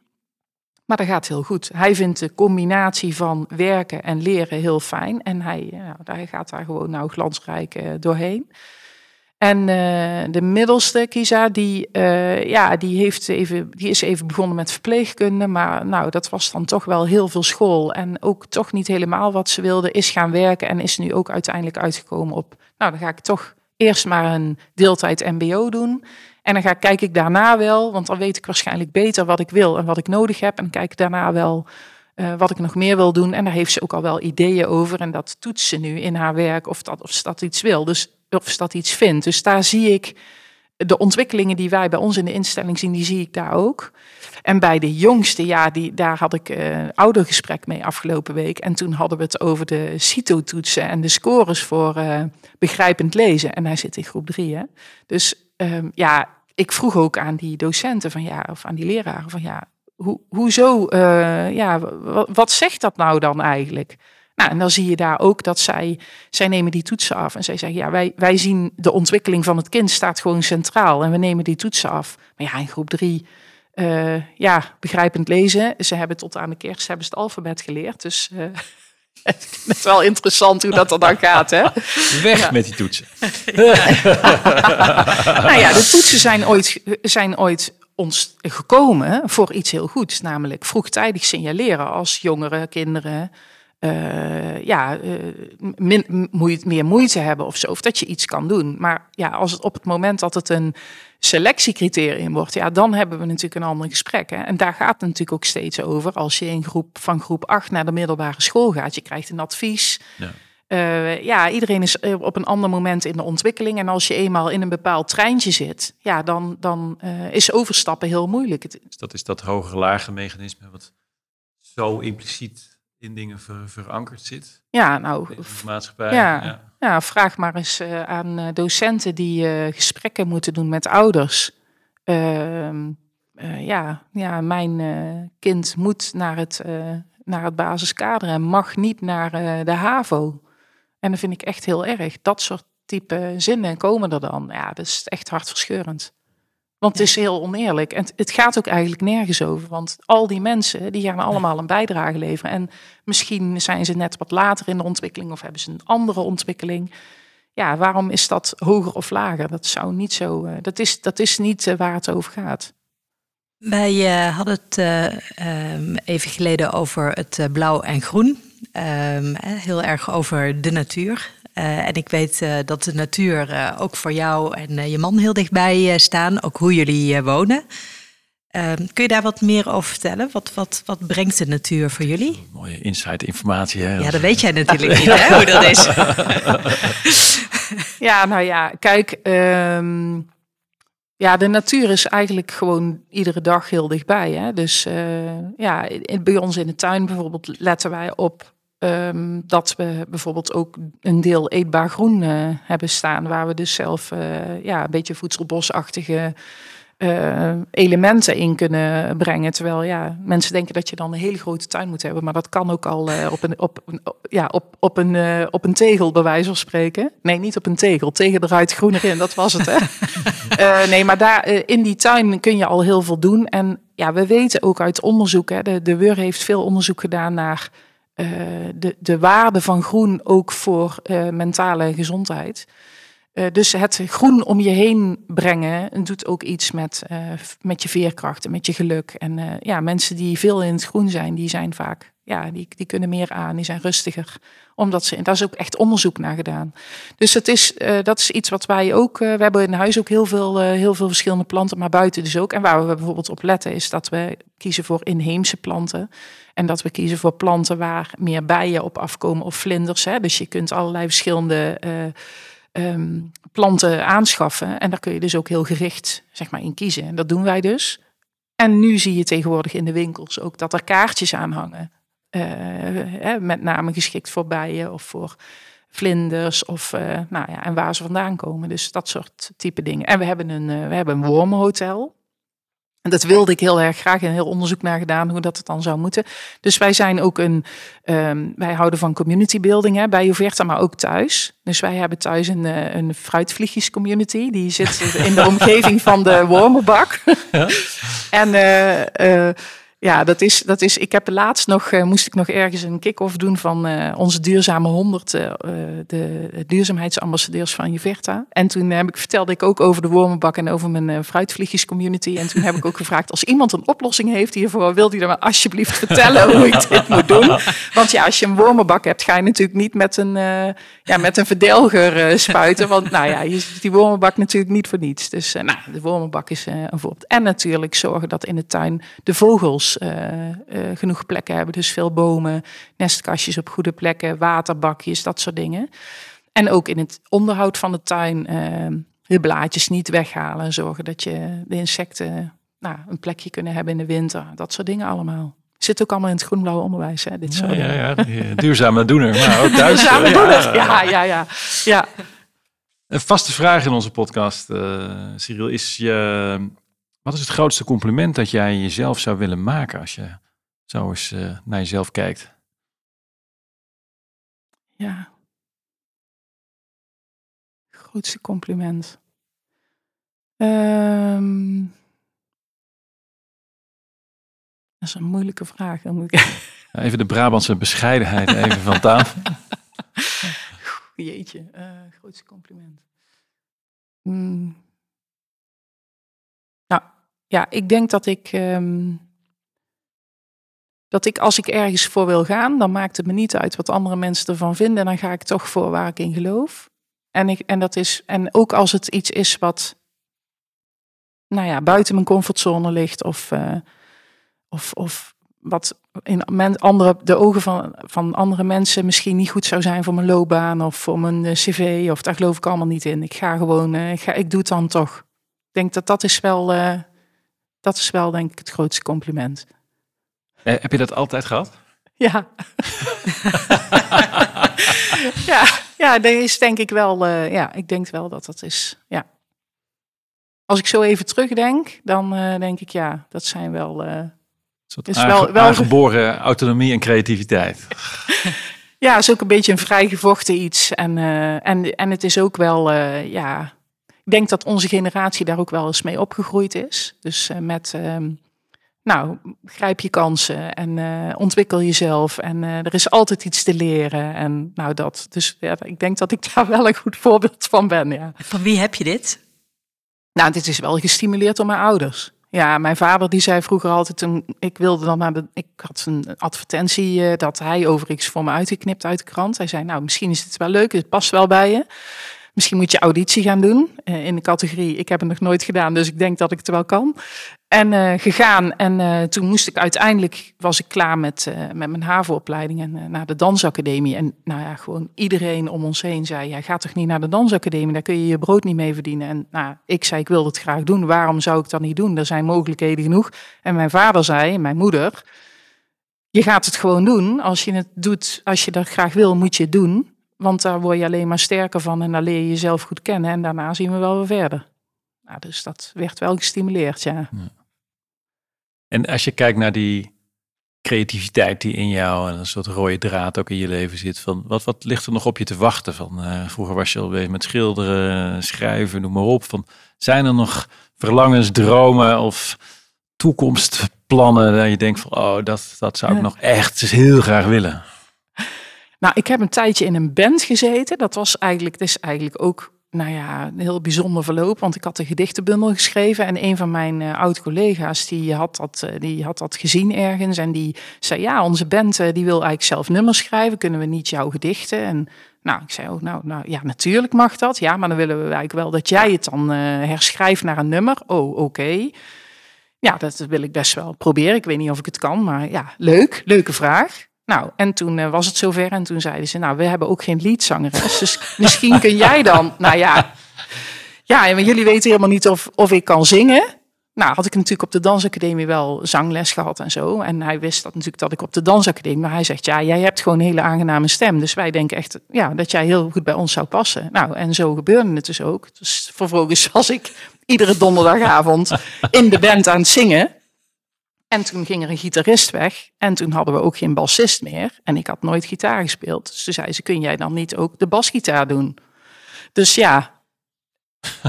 Maar dat gaat heel goed. Hij vindt de combinatie van werken en leren heel fijn. En hij, ja, hij gaat daar gewoon nou glansrijk uh, doorheen. En uh, de middelste Kisa, die, uh, ja, die, heeft even, die is even begonnen met verpleegkunde. Maar nou, dat was dan toch wel heel veel school. En ook toch niet helemaal wat ze wilde. Is gaan werken en is nu ook uiteindelijk uitgekomen op... Nou, dan ga ik toch eerst maar een deeltijd mbo doen. En dan ga, kijk ik daarna wel, want dan weet ik waarschijnlijk beter wat ik wil en wat ik nodig heb. En kijk daarna wel uh, wat ik nog meer wil doen. En daar heeft ze ook al wel ideeën over. En dat toetst ze nu in haar werk of, dat, of ze dat iets wil. Dus of dat iets vindt. Dus daar zie ik de ontwikkelingen die wij bij ons in de instelling zien, die zie ik daar ook. En bij de jongste, ja, die, daar had ik uh, een oudergesprek mee afgelopen week. En toen hadden we het over de CITO-toetsen en de scores voor uh, begrijpend lezen. En hij zit in groep drie, hè. Dus um, ja, ik vroeg ook aan die docenten van ja, of aan die leraren van ja, hoe, hoezo, uh, ja, wat zegt dat nou dan eigenlijk? Nou, en dan zie je daar ook dat zij, zij nemen die toetsen af. En zij zeggen, ja, wij, wij zien de ontwikkeling van het kind staat gewoon centraal. En we nemen die toetsen af. Maar ja, in groep drie, uh, ja, begrijpend lezen. Ze hebben tot aan de kerst hebben ze het alfabet geleerd. Dus uh, het is wel interessant hoe dat er dan gaat, hè? Weg ja. met die toetsen. nou ja, de toetsen zijn ooit, zijn ooit ons gekomen voor iets heel goeds. Namelijk vroegtijdig signaleren als jongere kinderen uh, ja, uh, min, moeite, meer moeite hebben of zo. Of dat je iets kan doen. Maar ja, als het op het moment dat het een selectiecriterium wordt, ja, dan hebben we natuurlijk een ander gesprek. Hè? En daar gaat het natuurlijk ook steeds over. Als je in groep, van groep 8 naar de middelbare school gaat, je krijgt een advies. Ja. Uh, ja, iedereen is eh, op een ander moment in de ontwikkeling. En als je eenmaal in een bepaald treintje zit, ja, dan, dan uh, is overstappen heel moeilijk. Dus dat is dat hoge-lage mechanisme wat zo impliciet in dingen ver, verankerd zit. Ja, nou, in de maatschappij. Ja, ja. ja vraag maar eens aan docenten die gesprekken moeten doen met ouders. Ehm, ja, ja, mijn kind moet naar het, naar het basiskader en mag niet naar de HAVO. En dat vind ik echt heel erg. Dat soort type zinnen komen er dan. Ja, dat is echt hartverscheurend. Want het is heel oneerlijk. En het gaat ook eigenlijk nergens over. Want al die mensen, die gaan allemaal een bijdrage leveren. En misschien zijn ze net wat later in de ontwikkeling of hebben ze een andere ontwikkeling. Ja, waarom is dat hoger of lager? Dat zou niet zo. Uh, dat, is, dat is niet uh, waar het over gaat. Wij uh, hadden het um, even geleden over het blauw en groen. Um, heel erg over de natuur. Uh, en ik weet uh, dat de natuur uh, ook voor jou en je man heel dichtbij staan, ook hoe jullie wonen. Ehm, kun je daar wat meer over vertellen? Wat, wat, wat brengt de natuur voor jullie? Mooie insight informatie. Hè? Ja, dat weet jij natuurlijk niet, hè, hoe dat is. ja, nou ja, kijk, um, ja, de natuur is eigenlijk gewoon iedere dag heel dichtbij. Hè? Dus ja, bij ons in de tuin bijvoorbeeld letten wij op Um, dat we bijvoorbeeld ook een deel eetbaar groen uh, hebben staan, waar we dus zelf uh, ja, een beetje voedselbosachtige uh, elementen in kunnen brengen. Terwijl ja, mensen denken dat je dan een hele grote tuin moet hebben, maar dat kan ook al op, een, op, ja, op, op, een, op een tegel, bij wijze van spreken. Nee, niet op een tegel, tegen eruit, groen erin, dat was het. Hè? nee, maar daar in die tuin kun je al heel veel doen. En ja, we weten ook uit onderzoek, hè, de, de WUR heeft veel onderzoek gedaan naar de, de waarde van groen ook voor uh, mentale gezondheid. Uh, dus het groen om je heen brengen doet ook iets met, met je veerkracht en met je geluk. En ja, mensen die veel in het groen zijn, die zijn vaak, ja, die, die kunnen meer aan, die zijn rustiger. Omdat ze, daar is ook echt onderzoek naar gedaan. Dus het is, dat is iets wat wij ook, we hebben in huis ook heel veel, heel veel verschillende planten, maar buiten dus ook. En waar we bijvoorbeeld op letten is dat we kiezen voor inheemse planten. En dat we kiezen voor planten waar meer bijen op afkomen of vlinders. Hè. Dus je kunt allerlei verschillende um, planten aanschaffen. En daar kun je dus ook heel gericht zeg maar, in kiezen. En dat doen wij dus. En nu zie je tegenwoordig in de winkels ook dat er kaartjes aan hangen. Uh, met name geschikt voor bijen of voor vlinders of uh, nou ja, en waar ze vandaan komen. Dus dat soort type dingen. En we hebben een, uh, we hebben een wormenhotel. En dat wilde ik heel erg graag een heel onderzoek naar gedaan hoe dat het dan zou moeten. Dus wij zijn ook een, um, wij houden van community building hè, bij Joverta, maar ook thuis. Dus wij hebben thuis een, uh, een fruitvliegjes community. Die zit in de omgeving van de wormenbak. Ja. en uh, uh, ja, dat is, dat is. Ik heb laatst nog, uh, moest ik nog ergens een kick-off doen van uh, onze duurzame 100, uh, de duurzaamheidsambassadeurs van Juverta. En toen heb ik, vertelde ik ook over de wormenbak en over mijn fruitvliegjes community. En toen heb ik ook gevraagd, als iemand een oplossing heeft hiervoor, wil die dan maar alsjeblieft vertellen hoe ik dit moet doen. Want ja, als je een wormenbak hebt, ga je natuurlijk niet met een, ja, met een verdelger spuiten. Want nou ja, je ziet die wormenbak natuurlijk niet voor niets. Dus nou, de wormenbak is een voorbeeld. En natuurlijk zorgen dat in de tuin de vogels genoeg plekken hebben. Dus veel bomen, nestkastjes op goede plekken, waterbakjes, dat soort dingen. En ook in het onderhoud van de tuin de blaadjes niet weghalen. En zorgen dat je de insecten nou, een plekje kunnen hebben in de winter. Dat soort dingen allemaal. Zit ook allemaal in het groenblauwe onderwijs. Hè, dit ja, ja, ja, duurzame doener. Maar ook thuis. duurzame ja, doener, ja, ja, ja. ja. Een vaste vraag in onze podcast, uh, Cyril, is je wat is het grootste compliment dat jij jezelf zou willen maken als je zo eens uh, naar jezelf kijkt? Ja. Grootste compliment. Um, dat is een moeilijke vraag. Dan moet ik... Even de Brabantse bescheidenheid even van tafel. Jeetje, uh, grootste compliment. Mm ja, ik denk dat ik. Um, dat ik als ik ergens voor wil gaan, dan maakt het me niet uit wat andere mensen ervan vinden. En dan ga ik toch voor waar ik in geloof. En, ik, en, dat is, en ook als het iets is wat nou ja, buiten mijn comfortzone ligt. Of, uh, of, of wat in men, andere, de ogen van, van andere mensen misschien niet goed zou zijn voor mijn loopbaan of voor mijn eh, cv. Of daar geloof ik allemaal niet in. Ik ga gewoon, uh, ik, ga, ik doe het dan toch. Ik denk dat dat is wel, uh, dat is wel denk ik het grootste compliment. Eh, heb je dat altijd gehad? Ja. ja, ja, dat is denk ik wel, ja, ik denk wel dat dat is, ja. Als ik zo even terugdenk, dan denk ik ja, dat zijn wel is wel, wel aangeboren autonomie en creativiteit. ja, is ook een beetje een vrijgevochten iets. En, uh, en, en het is ook wel, uh, ja, ik denk dat onze generatie daar ook wel eens mee opgegroeid is. Dus uh, met, nou, grijp je kansen en ontwikkel jezelf. En er is altijd iets te leren. En nou, dat. Dus ja, ik denk dat ik daar wel een goed voorbeeld van ben. Ja. Van wie heb je dit? Nou, dit is wel gestimuleerd door mijn ouders. Ja, mijn vader die zei vroeger altijd, toen ik wilde dan naar de, ik had een advertentie uh, dat hij overigens voor me uitgeknipt uit de krant. Hij zei, nou misschien is het wel leuk, het past wel bij je. Misschien moet je auditie gaan doen uh, in de categorie. Ik heb het nog nooit gedaan, dus ik denk dat ik het wel kan. En uh, gegaan. En uh, toen moest ik uiteindelijk, was ik klaar met, met mijn HAVO-opleiding en naar de dansacademie. En nou ja, gewoon iedereen om ons heen zei, ja, ga toch niet naar de dansacademie, daar kun je je brood niet mee verdienen. En nou, ik zei, ik wil het graag doen, waarom zou ik dat niet doen? Er zijn mogelijkheden genoeg. En mijn vader zei, mijn moeder, je gaat het gewoon doen. Als je het doet, als je dat graag wil, moet je het doen. Want daar word je alleen maar sterker van en dan leer je jezelf goed kennen. En daarna zien we wel weer verder. Nou, dus dat werd wel gestimuleerd, ja. ja. En als je kijkt naar die creativiteit die in jou en een soort rode draad ook in je leven zit, van wat, wat ligt er nog op je te wachten? Van, uh, vroeger was je al bezig met schilderen, schrijven, noem maar op. Van, zijn er nog verlangens, dromen of toekomstplannen dat je denkt van, oh, dat, dat zou ik ja. nog echt heel graag willen? Nou, ik heb een tijdje in een band gezeten. Dat was eigenlijk, is eigenlijk ook nou ja, een heel bijzonder verloop. Want ik had een gedichtenbundel geschreven. En een van mijn uh, oud-collega's, die, had dat, uh, die had dat gezien ergens. En die zei, ja, onze band uh, die wil eigenlijk zelf nummers schrijven. Kunnen we niet jouw gedichten? En nou, ik zei ook, nou, nou ja, natuurlijk mag dat. Ja, maar dan willen we eigenlijk wel dat jij het dan herschrijft naar een nummer. Oh, oké. Ja, dat wil ik best wel proberen. Ik weet niet of ik het kan, maar ja, leuk. Leuke vraag. Nou, en toen uh, was het zover en toen zeiden ze, nou, we hebben ook geen liedzangeres, dus misschien kun jij dan, nou ja, ja, en jullie weten helemaal niet of, of ik kan zingen. Nou, had ik natuurlijk op de dansacademie wel zangles gehad en zo. En hij wist dat natuurlijk dat ik op de dansacademie, maar hij zegt, ja, jij hebt gewoon een hele aangename stem. Dus wij denken echt, ja, dat jij heel goed bij ons zou passen. Nou, en zo gebeurde het dus ook. Dus vervolgens was ik iedere donderdagavond in de band aan het zingen. En toen ging er een gitarist weg. En toen hadden we ook geen bassist meer. En ik had nooit gitaar gespeeld. Dus toen zei ze, kun jij dan niet ook de basgitaar doen? Dus ja,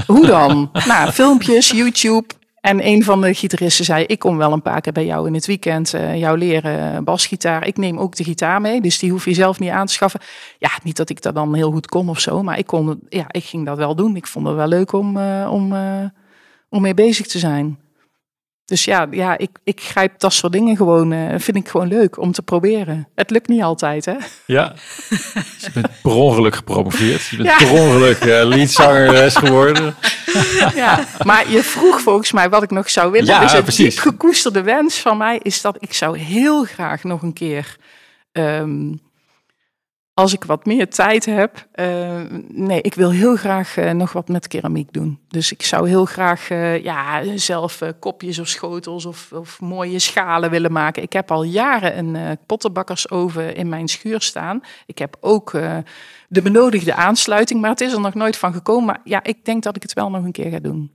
hoe dan? nou, filmpjes, YouTube. En een van de gitaristen zei, ik kom wel een paar keer bij jou in het weekend uh, jou leren basgitaar. Ik neem ook de gitaar mee, dus die hoef je zelf niet aan te schaffen. Ja, niet dat ik dat dan heel goed kon of zo, maar ik, kon, ja, ik ging dat wel doen. Ik vond het wel leuk om, uh, om, uh, om mee bezig te zijn. Dus ja, ja ik, ik grijp dat soort dingen gewoon, uh, vind ik gewoon leuk om te proberen. Het lukt niet altijd, hè? Ja, je bent per ongeluk gepromoveerd. Je bent ja. per ongeluk uh, leadzangeres geworden. Ja, maar je vroeg volgens mij wat ik nog zou willen. Ja, dus het precies. gekoesterde wens van mij is dat ik zou heel graag nog een keer... Um, als ik wat meer tijd heb, uh, nee, ik wil heel graag uh, nog wat met keramiek doen. Dus ik zou heel graag uh, ja, zelf kopjes of schotels of, of, mooie schalen willen maken. Ik heb al jaren een pottenbakkersoven in mijn schuur staan. Ik heb ook de benodigde aansluiting, maar het is er nog nooit van gekomen. Maar ja, ik denk dat ik het wel nog een keer ga doen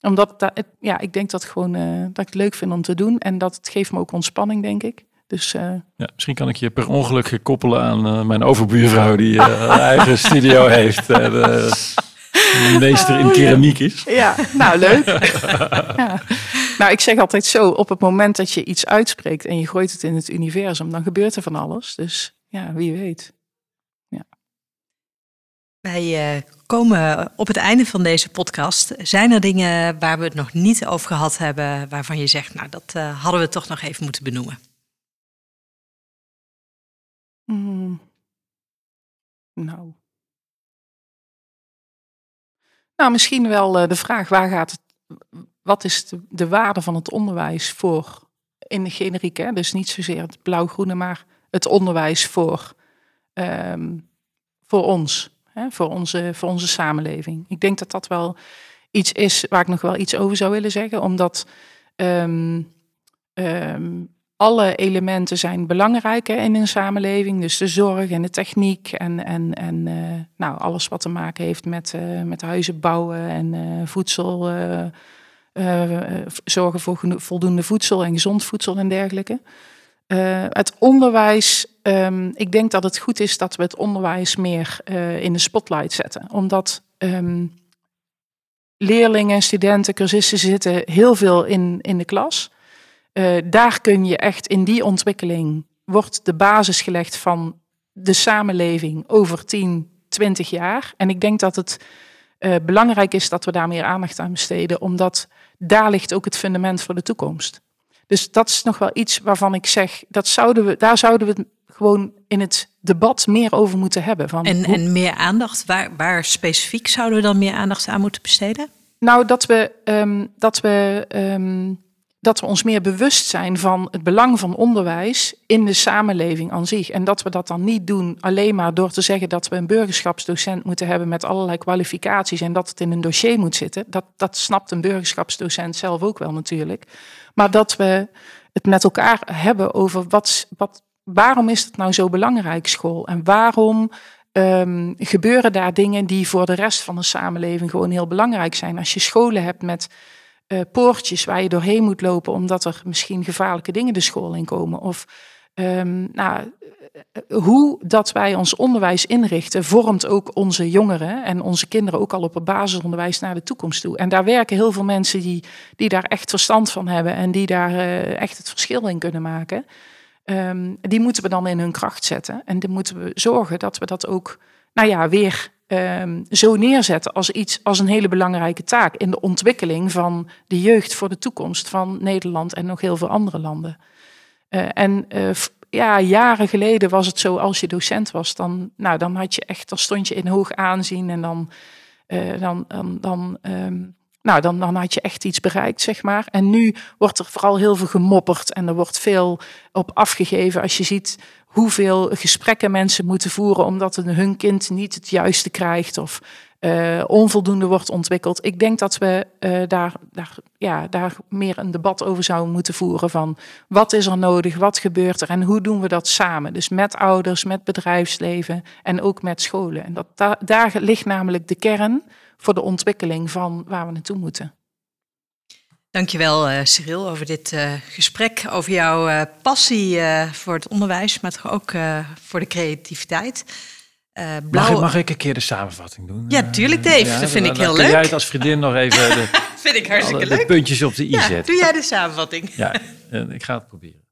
omdat dat, ja, ik denk dat, gewoon, dat ik het leuk vind om te doen. En dat het geeft me ook ontspanning, denk ik. Dus, uh... ja, misschien kan ik je per ongeluk koppelen aan uh, mijn overbuurvrouw die uh, een eigen studio heeft. En meester in keramiek is. Ja, nou leuk. ja. Nou, ik zeg altijd zo, op het moment dat je iets uitspreekt en je gooit het in het universum, dan gebeurt er van alles. Dus ja, wie weet. Ja. Wij komen op het einde van deze podcast. Zijn er dingen waar we het nog niet over gehad hebben, waarvan je zegt, nou, dat hadden we toch nog even moeten benoemen? Mm. Nou. Nou, misschien wel uh, de vraag: waar gaat het, wat is de, de, waarde van het onderwijs voor in de generiek, hè? dus niet zozeer het blauw-groene, maar het onderwijs voor, ehm, voor ons, hè? Voor, onze, voor onze samenleving. Ik denk dat dat wel iets is waar ik nog wel iets over zou willen zeggen, omdat ehm, alle elementen zijn belangrijk in een samenleving. Dus de zorg en de techniek en, en, en uh, nou, alles wat te maken heeft met, uh, met huizen bouwen en uh, voedsel. zorgen voor voldoende voedsel en gezond voedsel en dergelijke. het onderwijs, um, ik denk dat het goed is dat we het onderwijs meer in de spotlight zetten. Omdat um, leerlingen, studenten, cursisten zitten heel veel in, in de klas. Uh, daar kun je echt in die ontwikkeling wordt de basis gelegd van de samenleving over 10, 20 jaar. En ik denk dat het uh, belangrijk is dat we daar meer aandacht aan besteden, omdat daar ligt ook het fundament voor de toekomst. Dus dat is nog wel iets waarvan ik zeg, dat zouden we, daar zouden we gewoon in het debat meer over moeten hebben. Van en, en meer aandacht, waar, waar specifiek zouden we dan meer aandacht aan moeten besteden? Nou, dat we, um, dat we um, dat we ons meer bewust zijn van het belang van onderwijs in de samenleving aan zich. En dat we dat dan niet doen alleen maar door te zeggen dat we een burgerschapsdocent moeten hebben met allerlei kwalificaties en dat het in een dossier moet zitten. Dat, dat snapt een burgerschapsdocent zelf ook wel natuurlijk. Maar dat we het met elkaar hebben over wat, wat, waarom is het nou zo belangrijk, school? En waarom um, gebeuren daar dingen die voor de rest van de samenleving gewoon heel belangrijk zijn? Als je scholen hebt met uh, poortjes waar je doorheen moet lopen omdat er misschien gevaarlijke dingen de school in komen. Of um, nou, eh, hoe dat wij ons onderwijs inrichten, vormt ook onze jongeren en onze kinderen ook al op het basisonderwijs naar de toekomst toe. En daar werken heel veel mensen die, die daar echt verstand van hebben en die daar echt het verschil in kunnen maken. Um, die moeten we dan in hun kracht zetten. En dan moeten we zorgen dat we dat ook, nou ja, weer um, zo neerzetten als iets, als een hele belangrijke taak in de ontwikkeling van de jeugd voor de toekomst van Nederland en nog heel veel andere landen. Uh, en uh, ja, jaren geleden was het zo, als je docent was, dan, nou, dan had je echt, dan stond je in hoog aanzien en dan, uh, dan, dan, um, nou, dan, dan had je echt iets bereikt, zeg maar. En nu wordt er vooral heel veel gemopperd en er wordt veel op afgegeven. Als je ziet hoeveel gesprekken mensen moeten voeren omdat hun kind niet het juiste krijgt of uh, onvoldoende wordt ontwikkeld. Ik denk dat we uh, daar, ja, daar meer een debat over zouden moeten voeren van wat is er nodig, wat gebeurt er en hoe doen we dat samen. Dus met ouders, met bedrijfsleven en ook met scholen. En dat, da daar ligt namelijk de kern voor de ontwikkeling van waar we naartoe moeten. Dankjewel uh, Cyril over dit uh, gesprek, over jouw uh, passie voor het onderwijs, maar toch ook voor de creativiteit. Blauwe... mag, ik, mag ik een keer de samenvatting doen? Ja, tuurlijk Dave, ja, dat vind ik heel dan leuk. Kun jij het als vriendin nog even de, vind ik hartstikke leuk. de puntjes op de i ja, zetten? Doe jij de samenvatting? Ja, ik ga het proberen.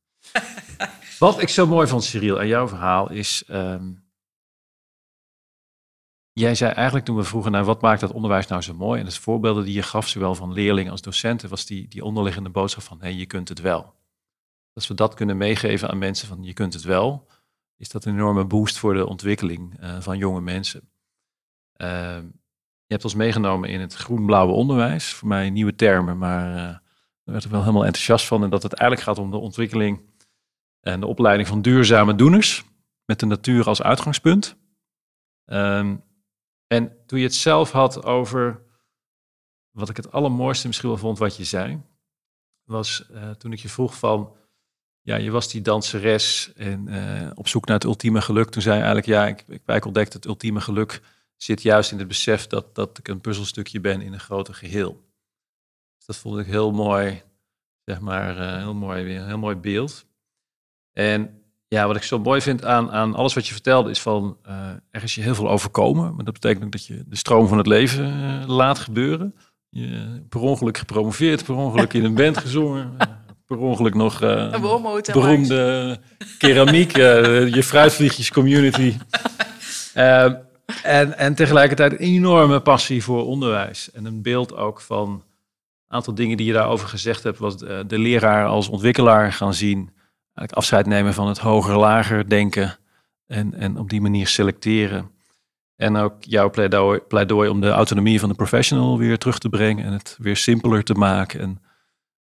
Wat ik zo mooi vond Cyril aan jouw verhaal is... Um, Jij zei eigenlijk toen we vroegen naar wat maakt dat onderwijs nou zo mooi, en de voorbeelden die je gaf, zowel van leerlingen als docenten, was die, die onderliggende boodschap van hé, je kunt het wel. Als we dat kunnen meegeven aan mensen van je kunt het wel, is dat een enorme boost voor de ontwikkeling uh, van jonge mensen. Uh, je hebt ons meegenomen in het groen-blauwe onderwijs, voor mij nieuwe termen, maar uh, daar werd ik wel helemaal enthousiast van. En dat het eigenlijk gaat om de ontwikkeling en de opleiding van duurzame doeners, met de natuur als uitgangspunt. Um, en toen je het zelf had over wat ik het allermooiste misschien wel vond wat je zei, was uh, toen ik je vroeg van, ja, je was die danseres en uh, op zoek naar het ultieme geluk. Toen zei je eigenlijk, ja, ik, ik, ik ontdekte het ultieme geluk zit juist in het besef dat, dat ik een puzzelstukje ben in een groter geheel. Dus dat vond ik heel mooi, zeg maar, uh, heel mooi, weer, heel mooi beeld. En ja, wat ik zo mooi vind aan, aan alles wat je vertelde is van uh, er is je heel veel overkomen. Maar dat betekent ook dat je de stroom van het leven uh, laat gebeuren. Je per ongeluk gepromoveerd, per ongeluk in een band gezongen. Uh, per ongeluk nog beroemde keramiek, je fruitvliegjes community. en, en tegelijkertijd een enorme passie voor onderwijs. En een beeld ook van een aantal dingen die je daarover gezegd hebt. Was de, de leraar als ontwikkelaar gaan zien afscheid nemen van het hoger-lager denken en, en op die manier selecteren. En ook jouw pleidooi, pleidooi om de autonomie van de professional weer terug te brengen en het weer simpeler te maken. En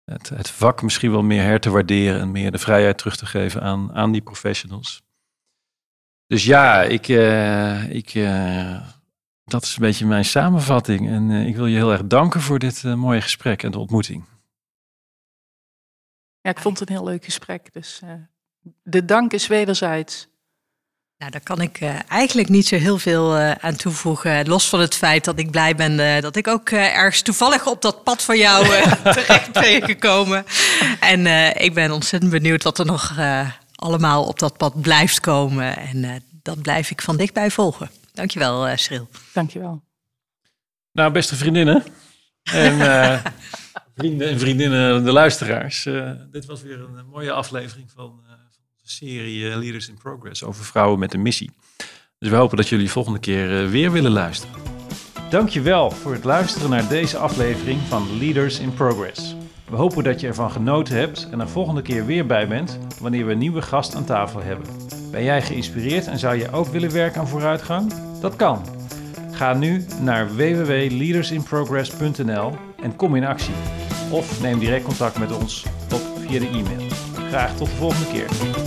het, het vak misschien wel meer her te waarderen en meer de vrijheid terug te geven aan, aan die professionals. Dus ja, ik, uh, ik, uh, dat is een beetje mijn samenvatting. En uh, ik wil je heel erg danken voor dit mooie gesprek en de ontmoeting. Ja, ik vond het een heel leuk gesprek. Dus de dank is wederzijds. Nou, daar kan ik uh, eigenlijk niet zo heel veel uh, aan toevoegen. Los van het feit dat ik blij ben uh, dat ik ook ergens toevallig op dat pad van jou terecht ben gekomen. En ik ben ontzettend benieuwd wat er nog allemaal op dat pad blijft komen. En dat blijf ik van dichtbij volgen. Dankjewel, uh, Schril. Dankjewel. Nou, beste vriendinnen en vrienden en vriendinnen, de luisteraars. dit was weer een mooie aflevering van serie eh, Leaders in Progress over vrouwen met een missie. Dus we hopen dat jullie volgende keer eh, weer willen luisteren. Dankjewel voor het luisteren naar deze aflevering van Leaders in Progress. We hopen dat je ervan genoten hebt en er volgende keer weer bij bent wanneer we een nieuwe gast aan tafel hebben. Ben jij geïnspireerd en zou je ook willen werken aan vooruitgang? Dat kan. Ga nu naar www.leadersinprogress.nl en kom in actie. Of neem direct contact met ons op via de e-mail. Graag tot de volgende keer.